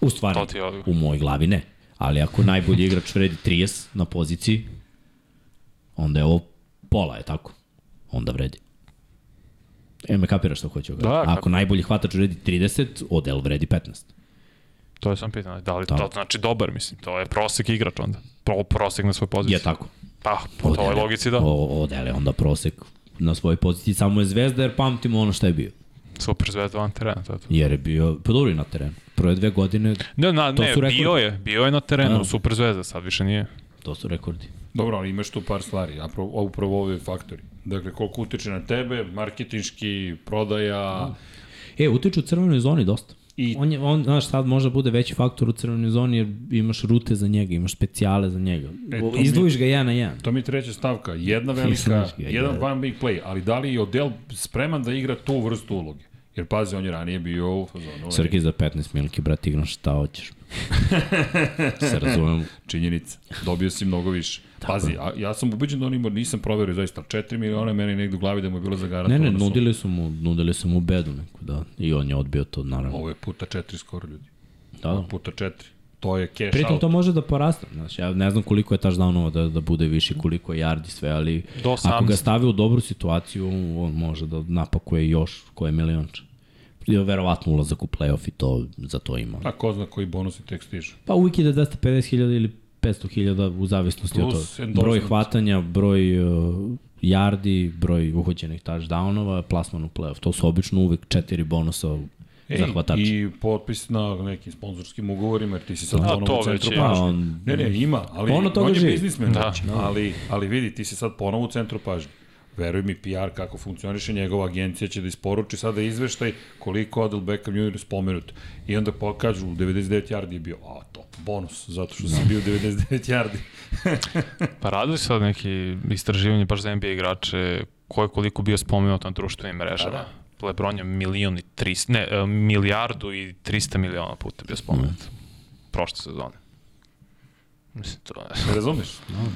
U stvari, To u mojoj glavi ne. Ali ako najbolji igrač vredi 30 na poziciji, onda je ovo pola, je tako? Onda vredi. E, me kapiraš što hoću. Da, Ako kako- najbolji hvatač vredi 30, Odell vredi 15. To je sam pitanje. Da li Da. to znači dobar, mislim. To je prosek igrač onda. Pro, prosek na svoj poziciji. Je tako. Pa, po toj logici da. O, Odell je onda prosek na svojoj poziciji. Samo je zvezda jer pamtimo ono što je bio. Super zvezda van terena. To je to. Jer je bio, pa dobro i na terenu. Prve dve godine, Ne, na, To ne, su rekordi. bio je, bio je na terenu, Da. super zvezda, sad više nije. to su rekordi. Dobro, ali imaš tu par stvari, a upravo ove faktori. Dakle, koliko utiče na tebe, marketinški, prodaja, E, utiču u crvenoj zoni dosta. I-. On, je, on, znaš, sad može bude veći faktor u crvenoj zoni jer imaš rute za njega, imaš specijale za njega. E, mi- Izvojiš ga jedan na jedan. to mi je treća stavka, jedna velika, ga, jedan da. one big play, ali da li je Odell spreman da igra tu vrstu uloge? Jer pazi, on je ranije bio u fazonu. Srki za 15 miliki, brat, igram šta hoćeš. Se razumem. Činjenica. Dobio si mnogo više. Pazi, a, ja sam ubeđen da on ima, nisam proverio zaista, 4 miliona meni negde u glavi da mu je bilo Ne, zagarantovano. ne, suma. nudili su mu, nudili su mu bedu neku, da. I on je odbio to, naravno. Ovo je puta 4 skoro ljudi. Da, da. Puta 4. To je cash Pritom out. to može da poraste, znaš, ja ne znam koliko je touchdownova da, da bude više, koliko je yardi sve, ali Do ako ga 18. stavi u dobru situaciju, on može da napakuje još koje milionče. I verovatno ulazak u playoff i to, za to ima. A ko zna koji bonusi tek stižu. Pa uvijek ide 250.000 ili 500.000 u zavisnosti od Plus toga. endorsement. Broj hvatanja, broj uh, yardi, broj uhođenih touchdownova, plasman u playoff. To su obično uvek četiri bonusa za hvatača. I potpis na nekim sponzorskim ugovorima, jer ti si sad A, ponovo to u centru je. pažnje. Pa, on- Ne, ne, ima, ali On od toga on je biznismen, Da. znači, ali, ali vidi, ti si sad ponovo u centru pažnje. Veruj mi, PR kako funkcioniše, njegova agencija će da isporuči sada izveštaj koliko Odell Beckham Jr. spomenut. I onda pokažu, 99 yardi je bio, a to, bonus, zato što si bio 99 yardi. Pa radili sad neki istraživanje baš za NBA igrače ko je koliko bio spomenut na društvenim mrežama. Da, Da, Lebron je milion i 300, ne, milijardu i 300 miliona puta bio spomenut. Mm. Prošle sezone. Mislim, to je... Ne razumeš?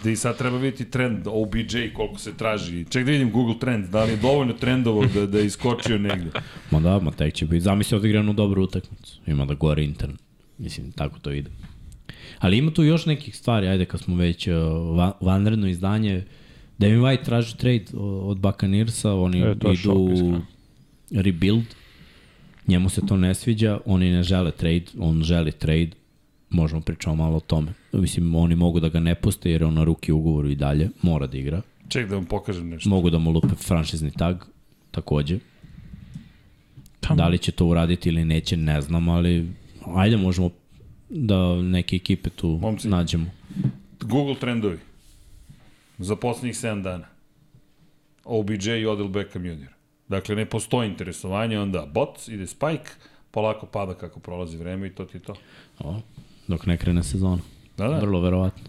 Da i sad treba vidjeti trend OBJ, koliko se traži. Ček da vidim Google Trends, da li je dovoljno trendovo da, da je iskočio negde. Ma da, ma tek će biti. Zamisli odigranu dobru utakmicu. Ima da gore intern. Mislim, tako to ide. Ali ima tu još nekih stvari, ajde kad smo već uh, va- vanredno izdanje. Devin White traži trade od Buccaneersa, oni E, šok, idu iskreno. rebuild. Njemu se to ne sviđa, oni ne žele trade, on želi trade. Možemo pričamo malo o tome. Mislim, oni mogu da ga ne puste jer je on na ruki ugovoru i dalje, mora da igra. Ček da vam pokažem nešto. Mogu da mu lupe franšizni tag, takođe. Tamo. Da li će to uraditi ili neće, ne znam, ali ajde možemo da neke ekipe tu Momci. nađemo. Google trendovi. Za poslednjih 7 dana. OBJ i Odell Beckham Jr. Dakle, ne postoji interesovanje, onda bot, ide spike, polako pada kako prolazi vreme i to ti je to. O, dok ne krene sezona. Da, da. Vrlo verovatno.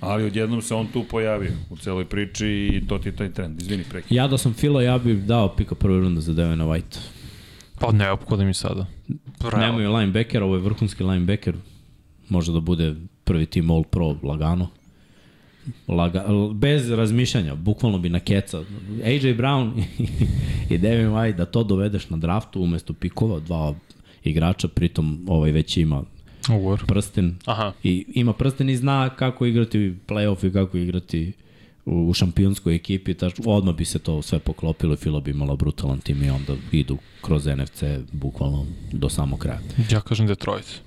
Ali odjednom se on tu pojavio u celoj priči i to ti je taj trend. Izvini, preki. Ja da sam Filo, ja bih dao pika prve runde za Devina White. Pa neophodno mi sada. Realno. Nemaju linebacker, ovo je vrhunski linebacker. Može da bude prvi tim All Pro lagano. Laga, bez razmišljanja, bukvalno bi na keca. AJ Brown i Devin White da to dovedeš na draftu umesto pikova, dva igrača, pritom ovaj već ima Ugovor. prsten Aha. i ima prsten i zna kako igrati playoff i kako igrati u, u šampionskoj ekipi, tač, odmah bi se to sve poklopilo i Filo bi imala brutalan tim i onda idu kroz NFC bukvalno do samog kraja. Ja kažem Detroit.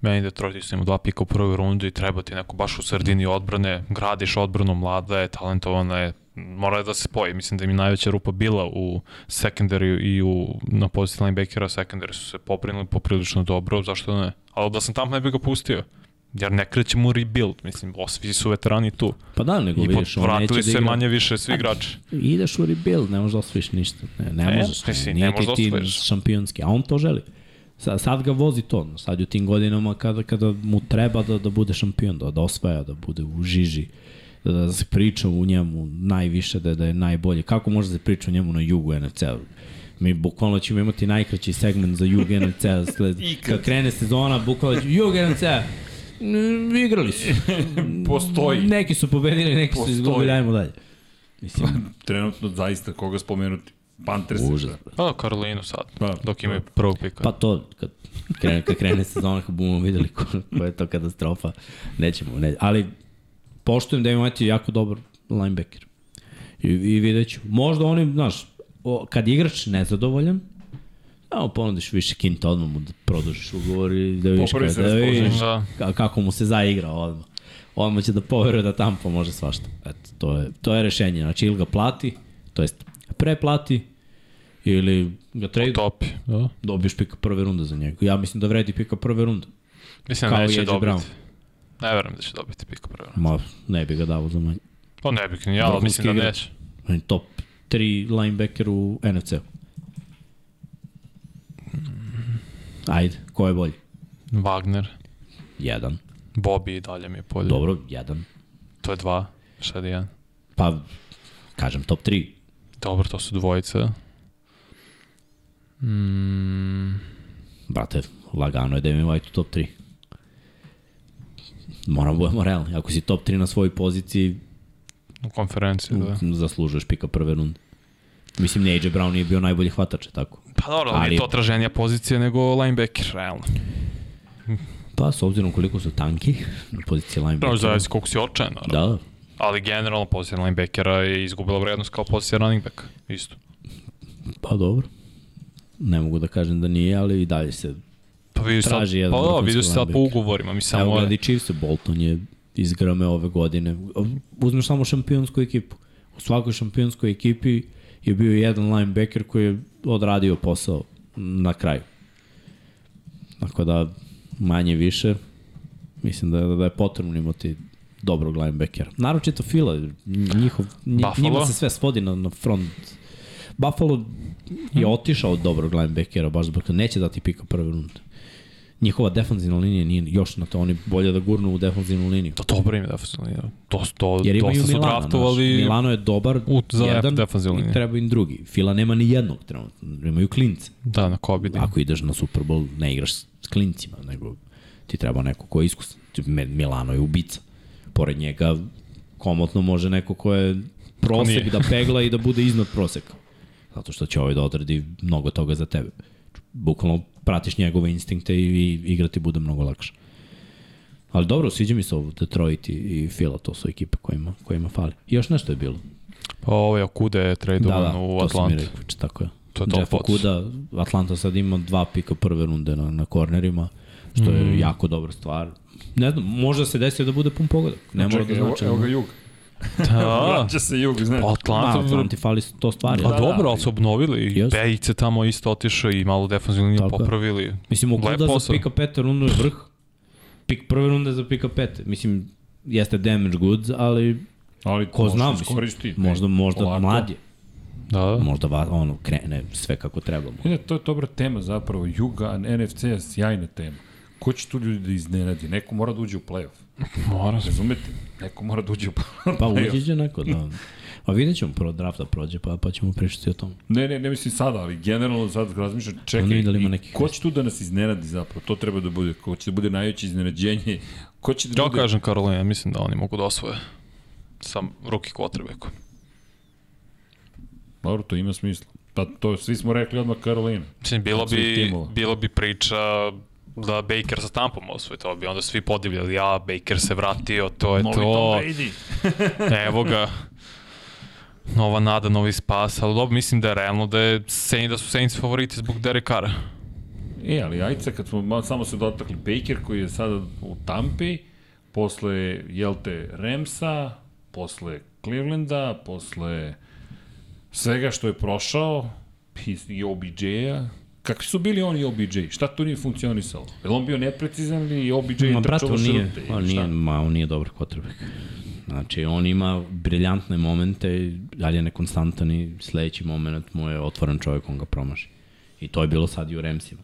Meni Detroit isto ima dva pika u prvoj rundu i treba ti neko baš u sredini odbrane, gradiš odbranu, mlada je, talentovana je, mora da se spoji. Mislim da im je najveća rupa bila u secondary i u, na poziciji linebackera, secondary su se poprinuli poprilično dobro, zašto ne? Ali da sam tamo ne bih ga pustio. Jer ne krećemo u rebuild, mislim, o, svi su veterani tu. Pa da, nego I vidiš, on neće da se igra. manje više svi igrači. Ideš u rebuild, ne možeš da osvojiš ništa. Ne, ne, Ne, možeš. mislim, Nije ne možeš da osvojiš. šampionski, a on to želi. Sad, sad ga vozi to, sad je u tim godinama kada, kada mu treba da, da bude šampion, da, da osvaja, da bude u žiži, da, da se priča u njemu najviše, da, da je najbolje. Kako može da se priča o njemu na jugu NFC-a? Mi bukvalno ćemo imati najkraći segment za jug NFC-a. Sled, kad krene sezona, bukvalno jug NFC-a, mm, igrali su. Postoji. Neki su pobedili, neki Postoji. su izgubili, ajmo dalje. Mislim, Trenutno zaista koga spomenuti. Panthers. užas. Pa, Karolinu sad, Pa, dok imaju prvog pika. Pa to, kad krene, kad krene sezona, kad budemo videli ko, ko je to katastrofa, nećemo, ne, ali poštujem da imate jako dobar linebacker. I, i vidjet ću. Možda oni, znaš, o, kad je igrač nezadovoljan, Samo ponudiš više kinta odmah mu da produžiš ugovor i da vidiš, kada, da vidiš. Da. ka- kako mu se zaigra odmah. Odmah će da poveruje da Tampa može svašta. Eto, to je, to je rešenje. Znači, ili ga plati, to jest preplati, ili ga trade, Topi, da. dobiješ pika prve runde za njega. Ja mislim da vredi pika prve runde. Mislim da neće dobiti. Brown. Ne verujem da će dobiti pika prvo. Ma, ne bi ga davo za manje. Pa ne ni ja, mislim da neće. Top 3 linebacker u NFC. Ajde, ko je bolji? Wagner, Jedan. Bobby i dalje mi je polje. Dobro, jedan. To je dva, šta je jedan. Pa, kažem top 3. Dobro, to su dvojice. Mm, Brate, lagano je Demi White u top 3. Moramo budemo realni. Ako si top 3 na svojoj poziciji, u konferenciji, da. zaslužuješ pika prve runde. Mislim, ni AJ Brown nije bio najbolji hvatač, je tako? Pa dobro, ali je to traženija pozicija nego linebacker, realno. Pa, s obzirom koliko su tanki na poziciji linebackera. zavisi koliko si očajan, naravno. Da, Ali generalno pozicija linebackera je izgubila vrednost kao pozicija running backa. Isto. pa dobro. Ne mogu da kažem da nije, ali i dalje se... Pa vidi sad, Traži jedan pa da, vrhunski vidi se sad po ugovorima. Mi Samo samo gledi Chiefs, Bolton je izgrame ove godine. Uzmeš samo šampionsku ekipu. U svakoj šampionskoj ekipi je bio jedan linebacker koji je odradio posao na kraju. Tako da, manje više, mislim da, da je potrebno imati dobrog linebackera. Naročito Fila, njihov, Buffalo? njima se sve svodi na, na front. Buffalo je otišao od dobrog linebackera, baš zbog neće dati pika prve runde. Njihova defanzivna linija nije još na to, oni bolje da gurnu u defanzivnu liniju. To dobro im je defensivna linija. To, to, Jer imaju dosta Milana, draftovali. znaš, Milano je dobar, u- za jedan, defanzivnu liniju. treba im drugi. Fila nema ni jednog trenutno, imaju klince. Da, na Kobidi. Ako ideš na Super Bowl, ne igraš s klincima, nego ti treba neko ko je iskusan. Milano je ubica. Pored njega komotno može neko ko je prosek da pegla i da bude iznad proseka. Zato što će ovaj da odradi mnogo toga za tebe. Bukvalno pratiš njegove instinkte i, i igra ti bude mnogo lakše. Ali dobro, sviđa mi se ovo Detroit i, i Fila, to su ekipe kojima, kojima fali. I još nešto je bilo. Pa ovaj Okude je Da, tradovan da, u to sam mi Atlantu. rekao, če tako je. To je Jeff. Okuda, Atlanta sad ima dva pika prve runde na, na kornerima, što je Mm. jako dobra stvar. Ne znam, može se desiti da bude pun pogodak. Ne mora da Čekaj, evo, znači. evo ga jug. Da, Vraća se jug, znaš. pa Ma, Atlanta, Atlanti fali to stvari. Pa Da, da, dobro, ali ali- su obnovili. Jesu. Bejice tamo isto otišao i malo defensivnu liniju Tako je. popravili. Mislim, Lep Okuda za pika pete rundu je vrh. Pik prve runde za pika pete. Mislim, jeste damage goods, ali Ali ko zna, da mislim, možda, možda Polako. mlad je. Da, da. Možda va, ono, krene sve kako treba. Ne, to je dobra tema zapravo. Juga, NFC je sjajna tema. Ko će tu ljudi da iznenadi? Neko mora da uđe u play-off. Mora se. Razumete? Neko mora da uđe u. Pa uđe će neko, da. A vidjet ćemo prvo draft da prođe, pa, pa ćemo pričati o tom. Ne, ne, ne mislim sada, ali generalno sad razmišljam, čekaj, da ima i nekih ko će tu da nas iznenadi zapravo? To treba da bude, ko će da bude najveće iznenađenje? Ko će da Ja bude... kažem Karolina, mislim da oni mogu da osvoje. Sam ruki quarterbackom. Dobro, to ima smisla. Pa to svi smo rekli odmah Karolina. Mislim, bilo bi, timova. bilo bi priča da Baker sa Tampom osvoji, to bi onda svi podivljali, ja, Baker se vratio, to je Novi to, Tom Brady. evo ga, nova nada, novi spas, ali dobro, mislim da je realno da, je da su Saints favoriti zbog Derek Carra. E, ali sad, kad smo samo se dotakli Baker koji je sada u Tampi, posle, jel te, Remsa, posle Clevelanda, posle svega što je prošao, i OBJ-a, Kakvi su bili oni OBJ? Šta tu nije funkcionisalo? Je on bio neprecizan ili OBJ brate, trčao šrute? on nije, ma, on nije dobar quarterback. Znači, on ima briljantne momente, ali je nekonstantan i sledeći moment mu je otvoren čovjek, on ga promaši. I to je bilo sad i u Remsima.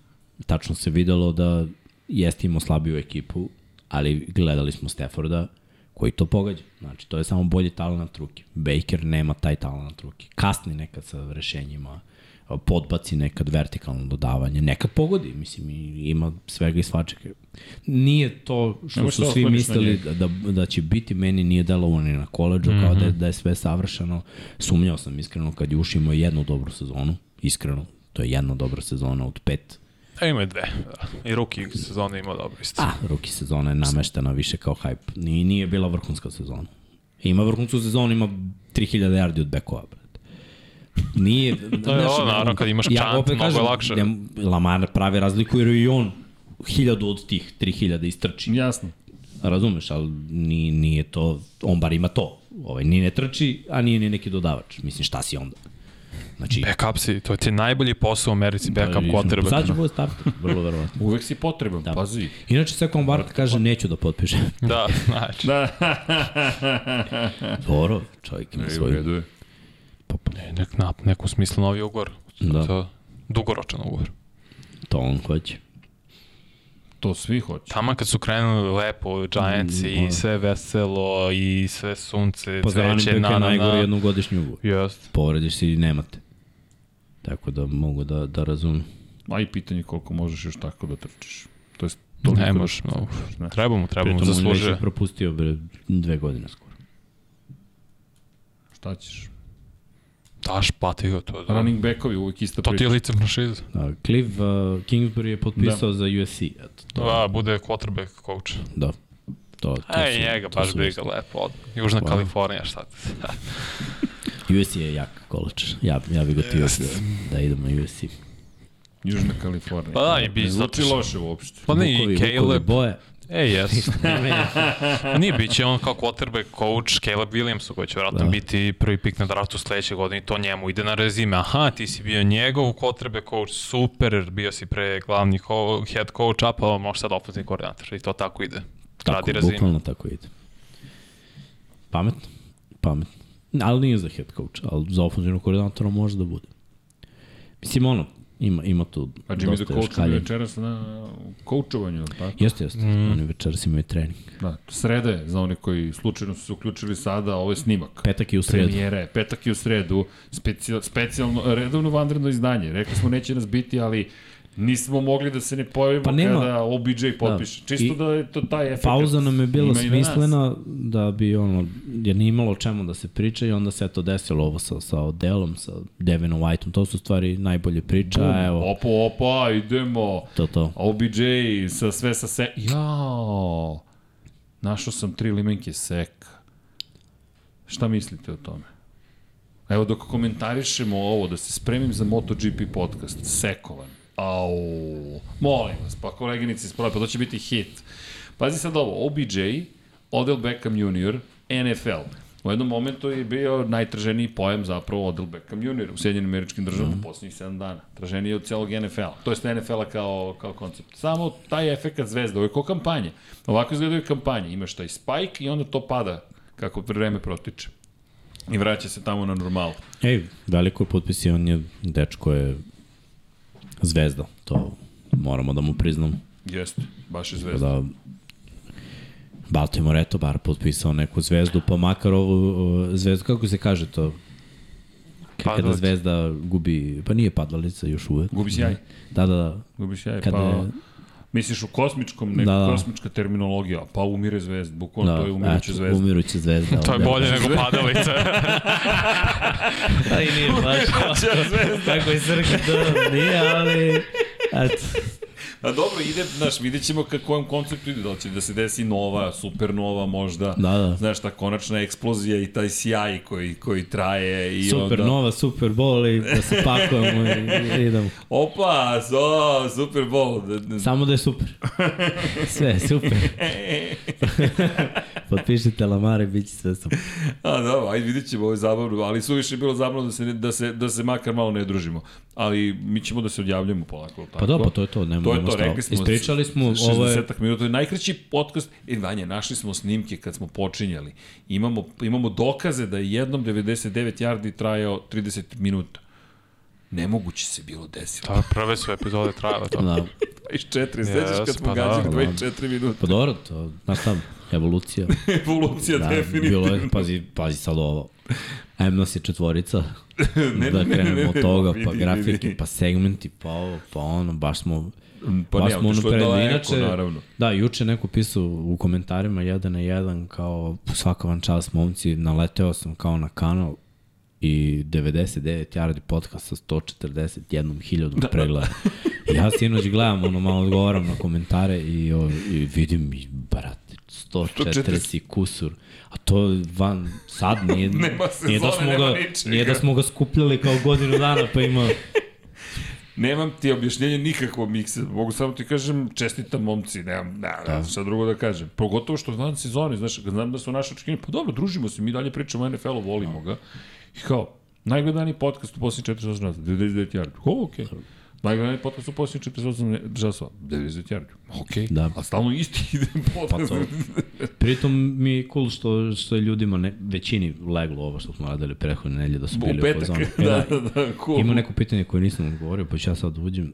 Tačno se videlo da jeste imao slabiju ekipu, ali gledali smo Stafforda koji to pogađa. Znači, to je samo bolji talent ruke. Baker nema taj talent ruke. Kasni nekad sa rešenjima, podbaci nekad vertikalno dodavanje, nekad pogodi, mislim, ima svega i svačega. Nije to što Nemo su svi mislili da, da, da će biti, meni nije delovo ni na koleđu, mm -hmm. kao da je, da je sve savršeno. Sumnjao sam iskreno kad je ušao imao jednu dobru sezonu, iskreno, to je jedna dobra sezona od pet. E, ima i dve. I ruki sezone ima dobro isto. A, ruki sezona je nameštena više kao hype. Nije, nije bila vrhunska sezona. Ima vrhunsku sezonu, ima 3000 yardi od bekova, brate. Nije, To je ovo, naravno, kad imaš čant, opet mnogo je lakše. Ja, Lamar pravi razliku jer i on hiljadu od tih 3000 istrči. Jasno. Razumeš, ali nije, nije to, on bar ima to. Ovaj, ni ne trči, a nije ni neki dodavač. Mislim, šta si onda? Znači, Backup si, to ti je najbolji posao u Americi, backup Sad quarterback. će bude starter, vrlo verovatno. Uvek si potreban, da. pazi. Inače, Sekon Bart kaže neću da potpiše. Da, znači. Da. Dobro, čovjek ima svoju... je. Pa, pa, Ne, nek, na, neku smislu novi ugovor. Da. To, dugoročan ugovor. to on hoće. To svi hoće. Tamo kad su krenuli lepo, Giants Mm, i da. sve veselo i sve sunce, Pa za cveće, na, je na, najgore na. jednogodišnji ugovor. Jest. Povrediš se i nemate. Tako da mogu da, da razumem. A i pitanje koliko možeš još tako da trčiš. To jest, Ne toliko da možeš, trčiš, no. ne. Treba mu, treba mu, Pritom on već zaslužuje. je propustio bre, dve godine skoro. Šta ćeš? Daš, plati ga to. Da. Running backovi uvijek ista To ti priča. je lice franšize. Da, Cliff uh, Kingsbury je potpisao da. za USC. Eto, to, Da, bude quarterback coach. da. To, to Ej, su- njega to baš su briga lepo. Od, Južna Wow. Kalifornija, šta ti? USC je jak koleč. Ja, ja bih gotivio da, da idem na USC. Južna Kalifornija. Pa da, i bi zato- loše uopšte. Pa ne, i Caleb. boje. E, jes. Nije, bit će on kao quarterback coach Caleb Williamsu, koji će vjerojatno Da. biti prvi pik na draftu sledeće godine i to njemu ide na rezime. Aha, ti si bio njegov quarterback coach, super, bio si pre glavni head coach, a pa možeš sad ofenzivni koordinator i to tako ide. Tako, Radi rezime. bukvalno tako ide. Pametno, pametno. Ali nije za head coach, ali za ofenzivnog koordinatora može da bude. Mislim, ono, ima, ima tu A Jimmy the dosta još kalje. večeras na koučovanju, tako? Jeste, jeste. Mm. Oni večeras imaju trening. Da, sreda je za one koji slučajno su se uključili sada, ovo je snimak. Petak je u sredu. Premijera je, petak je u sredu, specijal, specijalno, redovno vanredno izdanje. Rekli smo neće nas biti, ali nismo mogli da se ne pojavimo Pa nema- kada OBJ potpiše. Da. Čisto I- da je to taj efekt. Pauza nam je bila smislena da bi ono, jer nije imalo o čemu da se priča i onda se to desilo ovo sa, sa Odelom, sa Devinom Whiteom, to su stvari najbolje priča, Bum, evo, Opa, opa, idemo. to to. OBJ sa sve sa se... Jao! Našao sam tri limenke seka. Šta mislite o tome? Evo dok komentarišemo ovo, da se spremim za MotoGP podcast, sekovan. Au, molim vas, pa koleginici isprave, pa to će biti hit. Pazi sad ovo, OBJ, Odell Beckham Jr., NFL. U jednom momentu je bio najtraženiji pojam zapravo Odell Beckham Jr. u Sjedinjenim američkim državama mm. poslednjih 7 dana. Traženiji je od celog NFL-a. To je NFL-a kao, kao koncept. Samo taj efekt zvezda, ovo je kao kampanje. Ovako izgledaju kampanje. Imaš taj spike i onda to pada kako vreme protiče. I vraća se tamo na normalu. Ej, veliko je potpis i on je, dečko je zvezda, to moramo da mu priznamo. Jeste, baš je zvezda. Da Baltimore, eto, bar potpisao neku zvezdu, pa makar ovu zvezdu, kako se kaže to? Kada Padalica. zvezda gubi, pa nije padalica još uvek. Gubi sjaj. Da, da, da. Gubiš jaj. Kada pa, je- misliš u kosmičkom, neka Da, da. kosmička terminologija, pa umire zvezda, bukvalno Da, to je umiruća eto, zvezda. Umiruća zvezda. To je da. bolje nego padalica. Da, i nije baš. Kako je Srki to nije, ali... Eto. A dobro, ide, znaš, vidjet ćemo ka kojem konceptu ide, da će da se desi nova, supernova možda, Da, da. znaš, ta konačna eksplozija i taj sjaj koji, koji traje i Super onda... nova, super bol i da se pakujemo i, i idemo. Opa, so, Super Bowl. Da, da, Samo da je super. Sve je super. Potpišite Lamare, bit će sve super. A da, ajde vidjet ćemo, ovo je zabavno, ali suviše je bilo zabavno da se, da, se, da se makar malo ne družimo. Ali mi ćemo da se odjavljamo polako. Tako? Pa dobro, pa to je to, nema To je to, stava. rekli smo. Ispričali smo, 60 ovo je, minuta, najkraći podcast. E, Vanja, našli smo snimke kad smo počinjali. Imamo, imamo dokaze da je jednom 99 yardi trajao 30 minuta. Nemoguće se bilo desilo. Da, prve su epizode trajale to. da, 24, sećaš kad smo pa da, gađali da. 24 minuta. pa dobro, to, znaš šta, evolucija. Evolucija Da, definitivno. bilo je, pazi, pazi sad ovo. M nas je četvorica, Ne, da ne, ne, krenemo ne, od ne, toga, vidi, pa vidi. grafike, pa segmenti, pa ovo, pa ono, baš smo, Pa baš ne, smo ono pred, daleko, inače, naravno. da, juče neko pisao u komentarima jedan na jedan, kao svaka vam čast momci, naleteo sam kao na kanal i 99 yardi podcast sa 141 hiljadom da, pregleda. I ja sinoć gledam, ono malo odgovaram na komentare i, o, i vidim i, brate, 140 i kusur. A to van, sad nije, nije, da smo ga, ničega. nije da smo ga skupljali kao godinu dana, pa ima... Nemam ti objašnjenje nikakvog miksa. Mogu samo ti kažem, čestitam momci, nemam, ne, ne, Da. šta drugo da kažem. Pogotovo što van sezoni, znaš, znam da su naše očekivanje, pa dobro, družimo se, mi dalje pričamo o NFL-u, volimo ga. I kao, najgledaniji podcast u posljednjih 4 časa, 99 yardi. O, okej. Okay. Najgledaniji podcast u posljednjih 48 časova, 99 yardi. Okej, Da. a stalno isti ide podcast. Pa to. Pritom mi je cool što, što je ljudima, ne, većini leglo ovo što smo radili prethodne nedelje da su bili u u petak. E, da, da, da, cool. Ima neko pitanje koje nisam odgovorio, pa ću ja sad uđem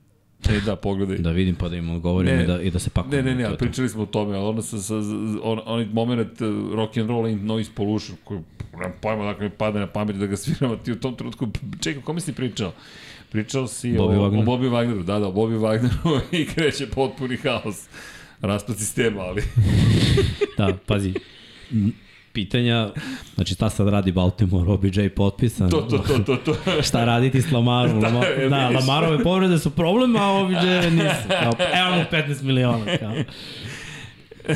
E, da, pogledaj. da vidim pa da im odgovorim Ne. i da, i da se pakujemo. Ne, ne, ne, to. pričali smo o tome, ali ono sa, sa, on, onaj moment uh, rock and roll ain't noise pollution, koji nemam pojma dakle mi pada na pamet da ga sviram, a ti u tom trenutku, čekaj, kome si pričao? Pričao si Bobby o, Wagner. o Bobby Wagneru, da, da, o Bobby Wagneru i kreće potpuni haos. Raspad sistema, ali... Da, pazi, pitanja, znači šta sad radi Baltimore, OBJ potpisan, To, to, to, to, to. šta raditi s Lamarom, Lama, e, da. Lamarove povrede su problem, a OBJ nisu, kao, evo mu 15 miliona, kao.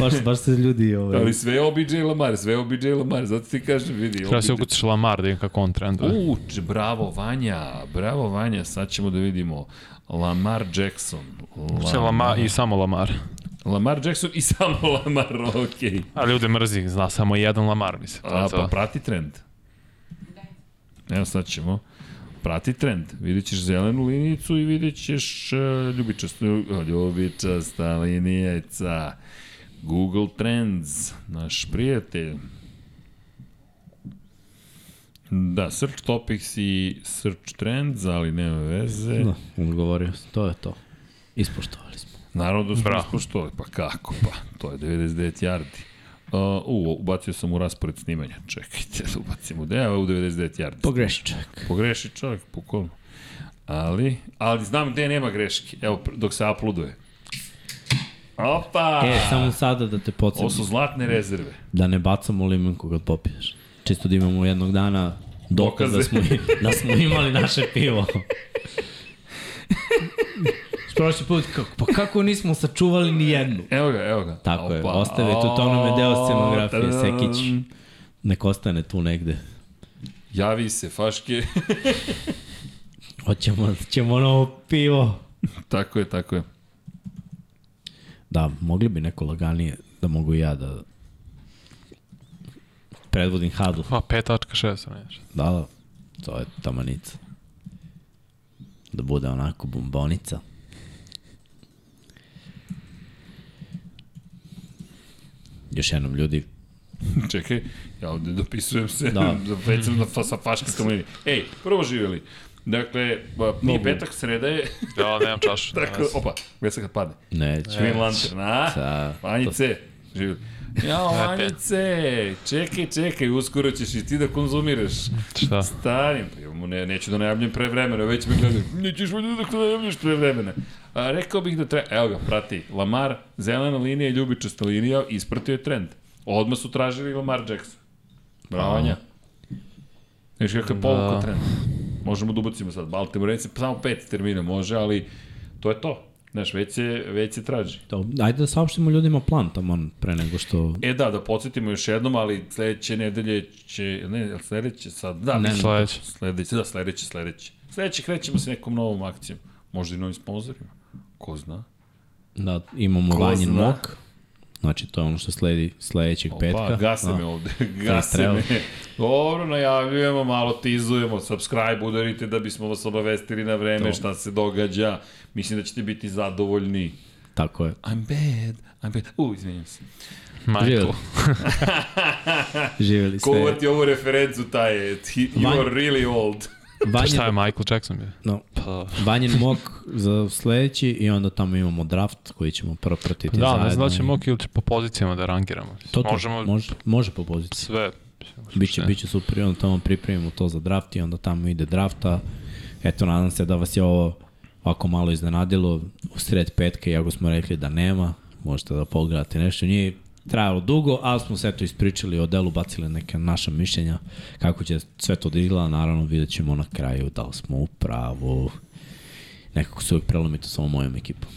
Baš, baš se ljudi, ovaj, Ali sve je OBJ Lamar, sve je OBJ Lamar, zato ti kažem, vidi. Treba se OBJ. ukucaš Lamar da vidim kako on trenduje. Uč, bravo Vanja, bravo Vanja, sad ćemo da vidimo. Lamar Jackson. Se Lamar i samo Lamar. Lamar Jackson i samo Lamar, okej. Okay. A ljude mrzi, zna samo jedan Lamar, mislim. Je A, pa prati trend. Evo sad ćemo. Prati trend. Vidjet ćeš zelenu linijicu i vidjet ćeš uh, ljubičastu, ljubičasta linijeca. Google Trends, naš prijatelj. Da, search topics i search trends, ali nema veze. da, odgovorio sam, to je to. Ispoštovali smo. Naravno da smo Bravo. ispoštovali, pa kako, pa to je 99 yardi. Uh, u, ubacio sam u raspored snimanja, čekajte da ubacim u deo, u 99 yardi. Pogreši čovjek. Pogreši čovjek, bukvalno. Ali, ali znam gde nema greške, evo, dok se uploaduje. Opa! E, samo sada da te Ovo podsjetim, su zlatne rezerve. da ne bacamo limenku kad popiješ. Čisto da imamo jednog dana dokaz da smo, da smo imali naše pivo. Prošli put, kako, pa kako nismo sačuvali ni jednu? Evo ga, evo ga. Tako je, ostavite to, to nam je deo scenografije. Sekić. Nek ostane tu negde. Javi se, faške. Hoćemo, ćemo novo pivo. tako je, tako je. Da, mogli bi neko laganije, da mogu i ja da predvodim hadu. Pa 5.6, nešto. Da, da, to je tamanica. Da bude onako bombonica. Još jednom ljudi, Čekaj, ja ovde dopisujem se, da, Da. da već sam na, fa- sa faškistom linijom. Ej, prvo živjeli. Dakle, pa, nije Mogu. petak, sreda je, Ja, nemam čašu. tako, opa, gledaj se kad padne. neće. Twin Lantern, a? Sa, Vanjice, živjeli. Jao, Vanjice, čekaj, čekaj, uskoro ćeš i ti da konzumiraš. Šta? Stani, pa ne, neću da najavljam pre vremena, već me gledaju, nećeš valjda da najavljaš pre vremena. A, rekao bih da treba, evo ga, prati, Lamar, zelena linija i ljubičasta linija, ispratio je trend. Odmah su tražili Lamar Jackson. Bravo, Vanja. Znaš kakav je povukao Da. trend. Možemo da ubacimo sad Baltimore, recimo samo pet termina može, ali to je to. Znaš, već se, već se traži. to, ajde da saopštimo ljudima plan tamo pre nego što... E da, da podsjetimo još jednom, ali sledeće nedelje će, ne, sledeće sad, da, Ne, mislim, sledeće. sledeće, da, sledeće, sledeće. Sledeće krećemo sa nekom novom akcijom, možda i novim sponsorima, ko zna. Da, imamo Ko Vanjin zna? mok. Znači, to je ono što sledi sledećeg petka. Pa, gase me ovde, gase me. Dobro, najavljujemo, malo tizujemo, subscribe udarite da bismo vas obavestili na vreme To. šta se događa. Mislim da ćete biti zadovoljni. Tako je. I'm bad, I'm bad. U, izvinjam se. Michael. Živjeli. Živjeli Ko sve. uvati ovu referencu, taj je, you are really old. Pa šta je Michael Jackson bio? no, Pa, Vanjen mok za sledeći i onda tamo imamo draft koji ćemo prvo pratiti da, zajedno. ne znam da će Moki ili će po pozicijama da rangiramo. To, to, Možemo može, može po poziciji. sve. Biće, biće super i onda tamo pripremimo to za draft i onda tamo ide drafta. Eto, nadam se da vas je ovo ovako malo iznenadilo. U sred petka, iako smo rekli da nema, možete da pogledate nešto. Nije trajalo dugo, ali smo se eto ispričali o delu, bacili neke naša mišljenja kako će sve to da izgleda. Naravno, vidjet ćemo na kraju da li smo u pravu. Nekako se uvijek prelomito samo mojom ekipom.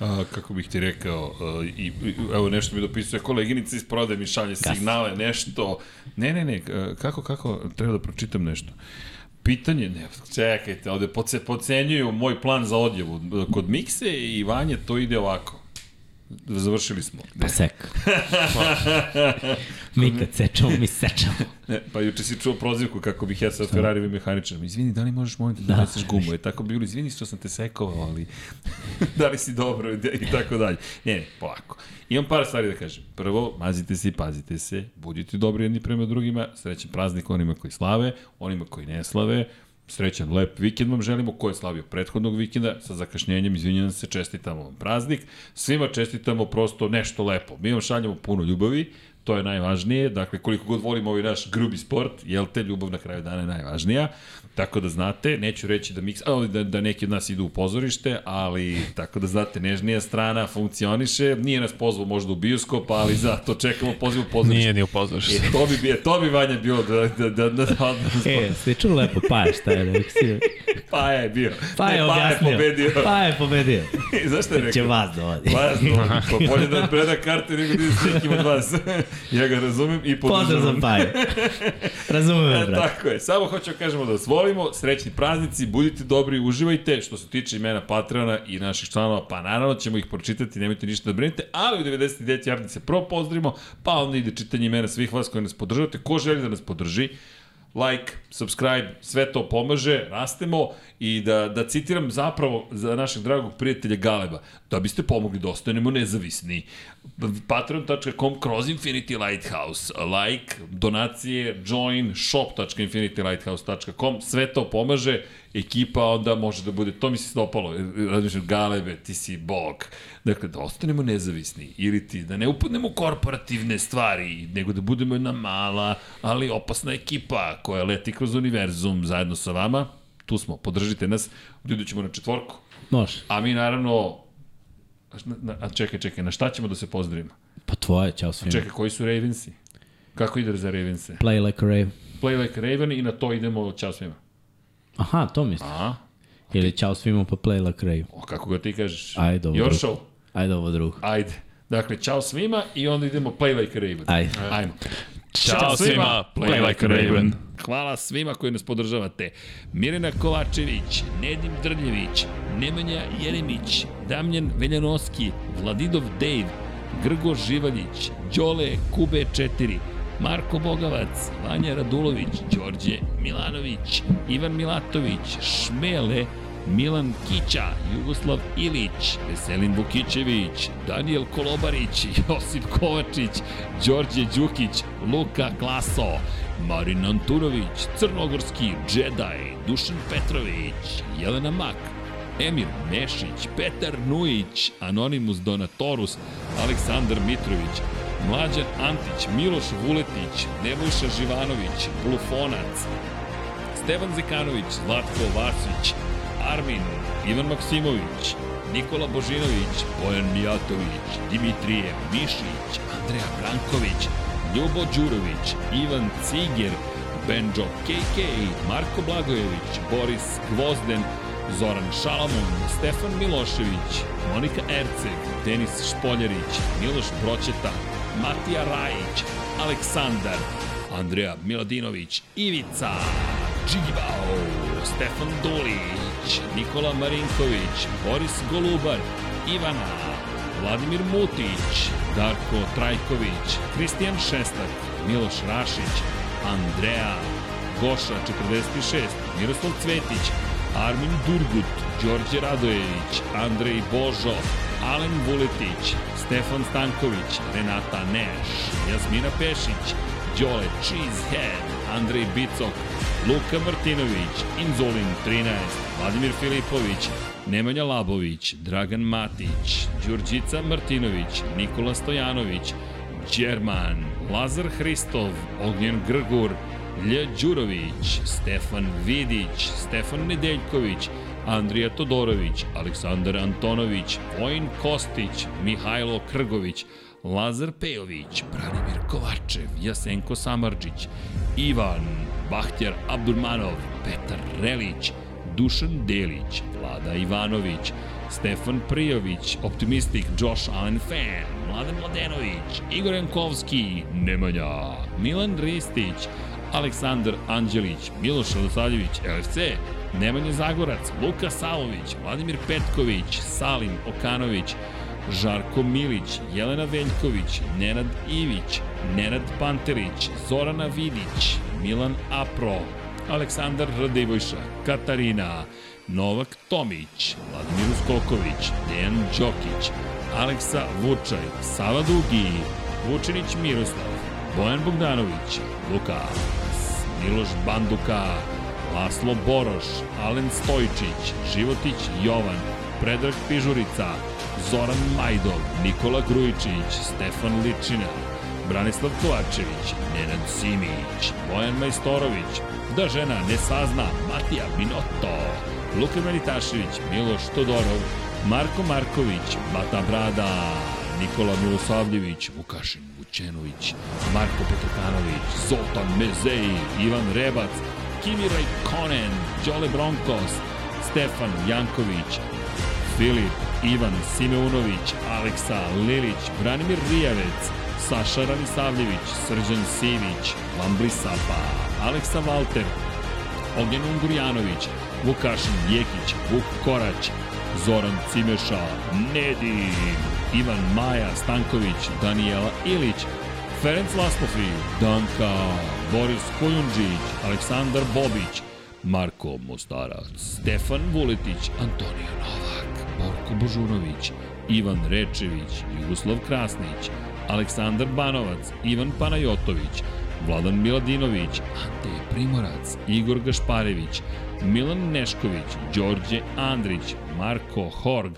A, kako bih ti rekao, a, i, i, evo nešto mi dopisuje koleginica iz prode mi šalje signale, nešto. Ne, ne, ne, kako, kako, treba da pročitam nešto. Pitanje, ne, čekajte, ovde podse, podcenjuju moj plan za odjevu. Kod Mikse i Vanje to ide ovako. Završili smo. Pa sek. mi kad sečemo, mi sečemo. Ne, pa juče si čuo prozivku kako bih ja sad Ferrari mehaničar. Izvini, da li možeš molim da doneseš gumu? Je tako bilo, izvini što sam te sekovao, ali da li si dobro i tako dalje. Ne, ne, polako. Imam par stvari da kažem. Prvo, mazite se i pazite se, budite dobri jedni prema drugima, srećan praznik onima koji slave, onima koji ne slave, srećan lep vikend vam želimo, ko je slavio prethodnog vikenda, sa zakašnjenjem, izvinjam se, čestitamo vam praznik, svima čestitamo prosto nešto lepo. Mi vam šaljamo puno ljubavi, to je najvažnije, dakle koliko god volimo ovaj naš grubi sport, jel te, ljubav na kraju dana je najvažnija, tako da znate, neću reći da, miks, ali da, da neki od nas idu u pozorište, ali tako da znate, nežnija strana funkcioniše, nije nas pozvao možda u bioskop, ali zato čekamo poziv u pozorište. Nije ni upoznaš se. E, to bi, bi, to bi Vanja bilo da, da, da, da, da, E, ste čuli lepo Paja šta je rekao? si- pa je bio. Pa je Ne, pa je pobedio. Pa je pobedio. Znaš šta je Će rekao? vas da vodi. Pa, pa bolje da preda karte nego da ide s nekim od vas. ja ga razumem i Pozdrav za podržavam. Paju. Razumem me, E, brat. tako je. Samo hoću da kažemo da vas volimo, srećni praznici, budite dobri, uživajte. Što se tiče imena Patreona i naših članova, pa naravno ćemo ih pročitati, nemojte ništa da brinete, ali u 99 jardi se prvo pozdravimo, pa onda ide čitanje imena svih vas koji nas podržavate. Ko želi da nas podrži, like, subscribe, sve to pomaže, rastemo i da, da citiram zapravo za našeg dragog prijatelja Galeba, da biste pomogli da ostanemo nezavisni. patreon.com kroz Infinity Lighthouse, like, donacije, join, shop.infinitylighthouse.com, sve to pomaže, ekipa onda može da bude, to mi se dopalo, razmišljam, Galebe, ti si bog. Dakle, da ostanemo nezavisni, ili ti, da ne upadnemo u korporativne stvari, nego da budemo jedna mala, ali opasna ekipa koja leti kroz univerzum zajedno sa vama, tu smo, podržite nas, ljudi ćemo na četvorku. Može. A mi naravno, a, šna- na, a čekaj, čekaj, na šta ćemo da se pozdravimo? Pa tvoje, čao svima. Čekaj, koji su Ravensi? Kako ide za Ravense? Play like a rave. Play like Raven i na to idemo čao svima. Aha, to misliš. A? Ili čao svima pa play like a rave. O, kako ga ti kažeš? Ajde. Your show. Ajde ovo drugo. Ajde. Dakle, čao svima i onda idemo Play like a Raven. Ajde. Ajmo. Ćao svima, play like a raven. Hvala svima koji nas podržavate. Mirena Kovačević, Nedim Drljević, Nemanja Jeremić, Damljan Veljanoski, Vladidov Dave, Grgo Živaljić, Đole Kube 4, Marko Bogavac, Vanja Radulović, Đorđe Milanović, Ivan Milatović, Šmele, Milan Kića, Jugoslav Ilić, Veselin Vukićević, Daniel Kolobarić, Josip Kovačić, Đorđe Đukić, Luka Klaso, Marin Antunović, Crnogorski Jedi, Dušan Petrović, Jelena Mak, Emir Mešić, Petar Nujić, Anonimus Donatorus, Aleksandar Mitrović, Mlađan Antić, Miloš Vuletić, Nebojša Živanović, Blufonac, Stevan Zekanović, Zlatko Vasić, Armin, Ivan Maksimović, Nikola Božinović, Bojan Mijatović, Dimitrije Mišić, Andreja Branković, Ljubo Đurović, Ivan Ciger, Benjo KK, Marko Blagojević, Boris Gvozden, Zoran Šalamon, Stefan Milošević, Monika Erceg, Denis Špoljarić, Miloš Broćeta, Matija Rajić, Aleksandar, Andreja Miladinović, Ivica, Džigibao, Stefan Dulić, Nikola Marinković, Boris Golubar, Ivana, Vladimir Mutić, Darko Trajković, Kristijan Šestak, Miloš Rašić, Andreja, Goša 46, Miroslav Cvetić, Armin Durgut, Đorđe Radojević, Andrej Božo, Alen Vuletić, Stefan Stanković, Renata Neš, Jasmina Pešić, Đole Cheesehead, Andrej Bicok, Luka Martinović, Inzolin 13, Vladimir Filipović, Nemanja Labović, Dragan Matić, Đurđica Martinović, Nikola Stojanović, Đerman, Lazar Hristov, Ognjen Grgur, Lj Đurović, Stefan Vidić, Stefan Nedeljković, Andrija Todorović, Aleksandar Antonović, Vojin Kostić, Mihajlo Krgović, Lazar Pejović, Branimir Kovačev, Jasenko Samarđić, Ivan, Bahtjar Abdurmanov, Petar Relić, Dušan Delić, Vlada Ivanović, Stefan Prijović, Optimistik, Josh Allen Fan, Mladen Mladenović, Igor Jankovski, Nemanja, Milan Ristić, Aleksandar Anđelić, Miloš Radosavljević, LFC, Nemanja Zagorac, Luka Salović, Vladimir Petković, Salim Okanović, Žarko Milić, Jelena Veljković, Nenad Ivić, Nenad Pantelić, Zorana Vidić, Milan Apro, Aleksandar Radivojša, Katarina, Novak Tomić, Vladimir Uskoković, Dejan Đokić, Aleksa Vučaj, Sava Dugi, Vučinić Miroslav, Bojan Bogdanović, Lukas, Miloš Banduka, Laslo Boroš, Alen Stojčić, Životić Jovan, Predrag Pižurica, Zoran Majdov, Nikola Grujičić, Stefan Ličina, Branislav Kovačević, Nenad Simić, Bojan Majstorović, Da žena ne sazna, Matija Binotto, Luka Meditašević, Miloš Todorov, Marko Marković, Bata Brada, Nikola Milosavljević, Vukašin Vučenović, Marko Petrokanović, Zoltan Mezeji, Ivan Rebac, Kimi Raikkonen, Đole Bronkos, Stefan Janković, Filip, Ivan Simeunović, Aleksa Lilić, Branimir Rijavec, Saša Ranisavljević, Srđan Sivić, Vambli Sapa, Aleksa Valter, Ognjen Ungurjanović, Vukašin Jekić, Vuk Korać, Zoran Cimeša, Nedin, Ivan Maja Stanković, Danijela Ilić, Ferenc Laslofi, Danka, Boris Kojundžić, Aleksandar Bobić, Marko Mostarac, Stefan Vuletić, Antonio Novak, Borko Božunović, Ivan Rečević, Jugoslav Krasnić, Aleksandar Banovac, Ivan Panajotović, Vladan Miladinović, Ante Primorac, Igor Gašparević, Milan Nešković, Đorđe Andrić, Marko Horg,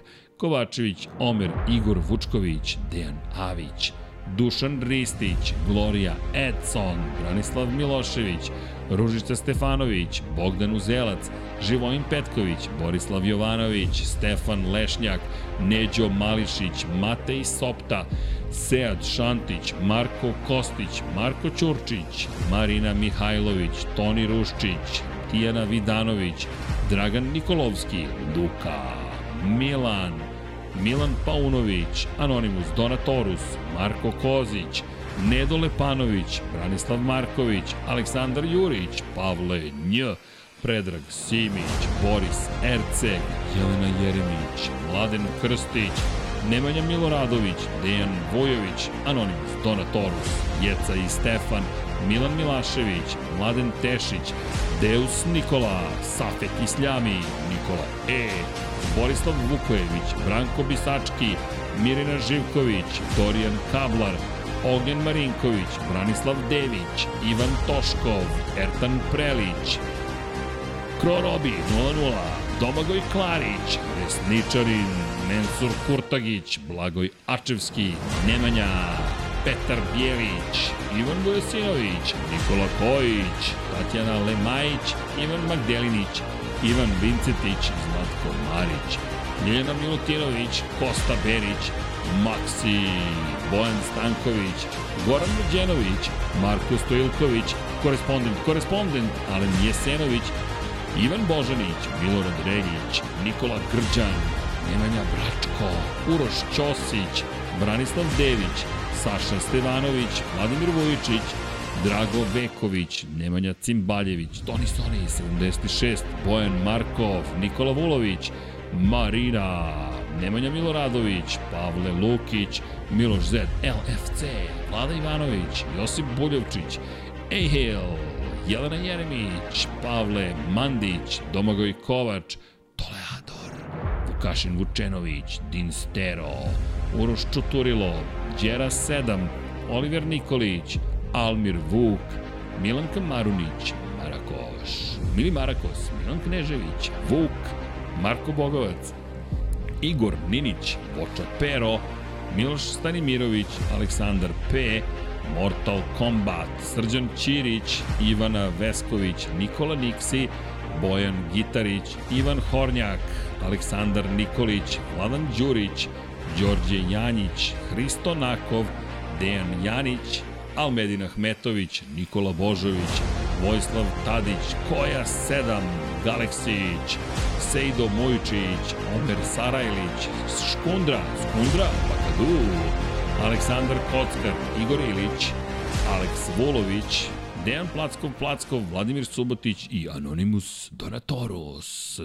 Kovačević, Omer Igor Vučković, Dejan Avić, Dušan Ristić, Gloria Edson, Branislav Milošević, Ružica Stefanović, Bogdan Uzelac, Živojin Petković, Borislav Jovanović, Stefan Lešnjak, Neđo Mališić, Matej Sopta, Sead Šantić, Marko Kostić, Marko Ćurčić, Marina Mihajlović, Toni Ruščić, Tijana Vidanović, Dragan Nikolovski, Luka, Milan, Milan Paunović, Anonimus Donatorus, Marko Kozić, Nedo Lepanović, Branislav Marković, Aleksandar Jurić, Pavle Nj, Predrag Simić, Boris Erceg, Jelena Jeremić, Mladen Krstić, Nemanja Miloradović, Dejan Vojović, Anonimus Donatorus, Jeca i Stefan, Milan Milašević, Mladen Tešić, Deus Nikola, Safet Isljami, Nikola E, Borislav Vukojević, Branko Bisački, Mirina Živković, Dorijan Kablar, Ognjen Marinković, Branislav Dević, Ivan Toškov, Ertan Prelić, Krorobi 0-0, Domagoj Klarić, Vesničarin, Mensur Kurtagić, Blagoj Ačevski, Nemanja, Petar Bjelić, Ivan Vujosinović, Nikola Kojić, Tatjana Lemajić, Ivan Magdelinić, Ivan Vincetić, Zlatko Marić, Ljeljana Milutinović, Kosta Berić, Maksi, Bojan Stanković, Goran Mlađenović, Marko Stojilković, korespondent, korespondent, Alen Jesenović, Ivan Božanić, Milorad Regić, Nikola Grđan, Nemanja Bračko, Uroš Ćosić, Branislav Dević, Saša Stevanović, Vladimir Vujičić, Drago Veković, Nemanja Cimbaljević, Toni Soni 76, Bojan Markov, Nikola Vulović, Marina, Nemanja Miloradović, Pavle Lukić, Miloš Zed, LFC, Vlada Ivanović, Josip Buljovčić, Ejhil, Jelena Jeremić, Pavle Mandić, Domagoj Kovač, Toleador, Vukašin Vučenović, Din Stero, Uroš Čuturilo, Đera 7, Oliver Nikolić, Almir Vuk, Milanka Marunić, Marakoš, Mili Marakos, Milan Knežević, Vuk, Marko Bogovac, Igor Ninić, Voča Pero, Miloš Stanimirović, Aleksandar P, Mortal Kombat, Srđan Ćirić, Ivana Vesković, Nikola Niksi, Bojan Gitarić, Ivan Hornjak, Aleksandar Nikolić, Vladan Đurić, Đorđe Janjić, Hristo Nakov, Dejan Janić, Almedin Ahmetović, Nikola Božović, Vojislav Tadić, Koja 7, Galeksić, Sejdo Mojčić, Omer Sarajlić, Škundra, Skundra, Pakadu, Aleksandar Kockar, Igor Ilić, Aleks Volović, Dejan Plackov Plackov, Vladimir Subotić i Anonimus Donatorus.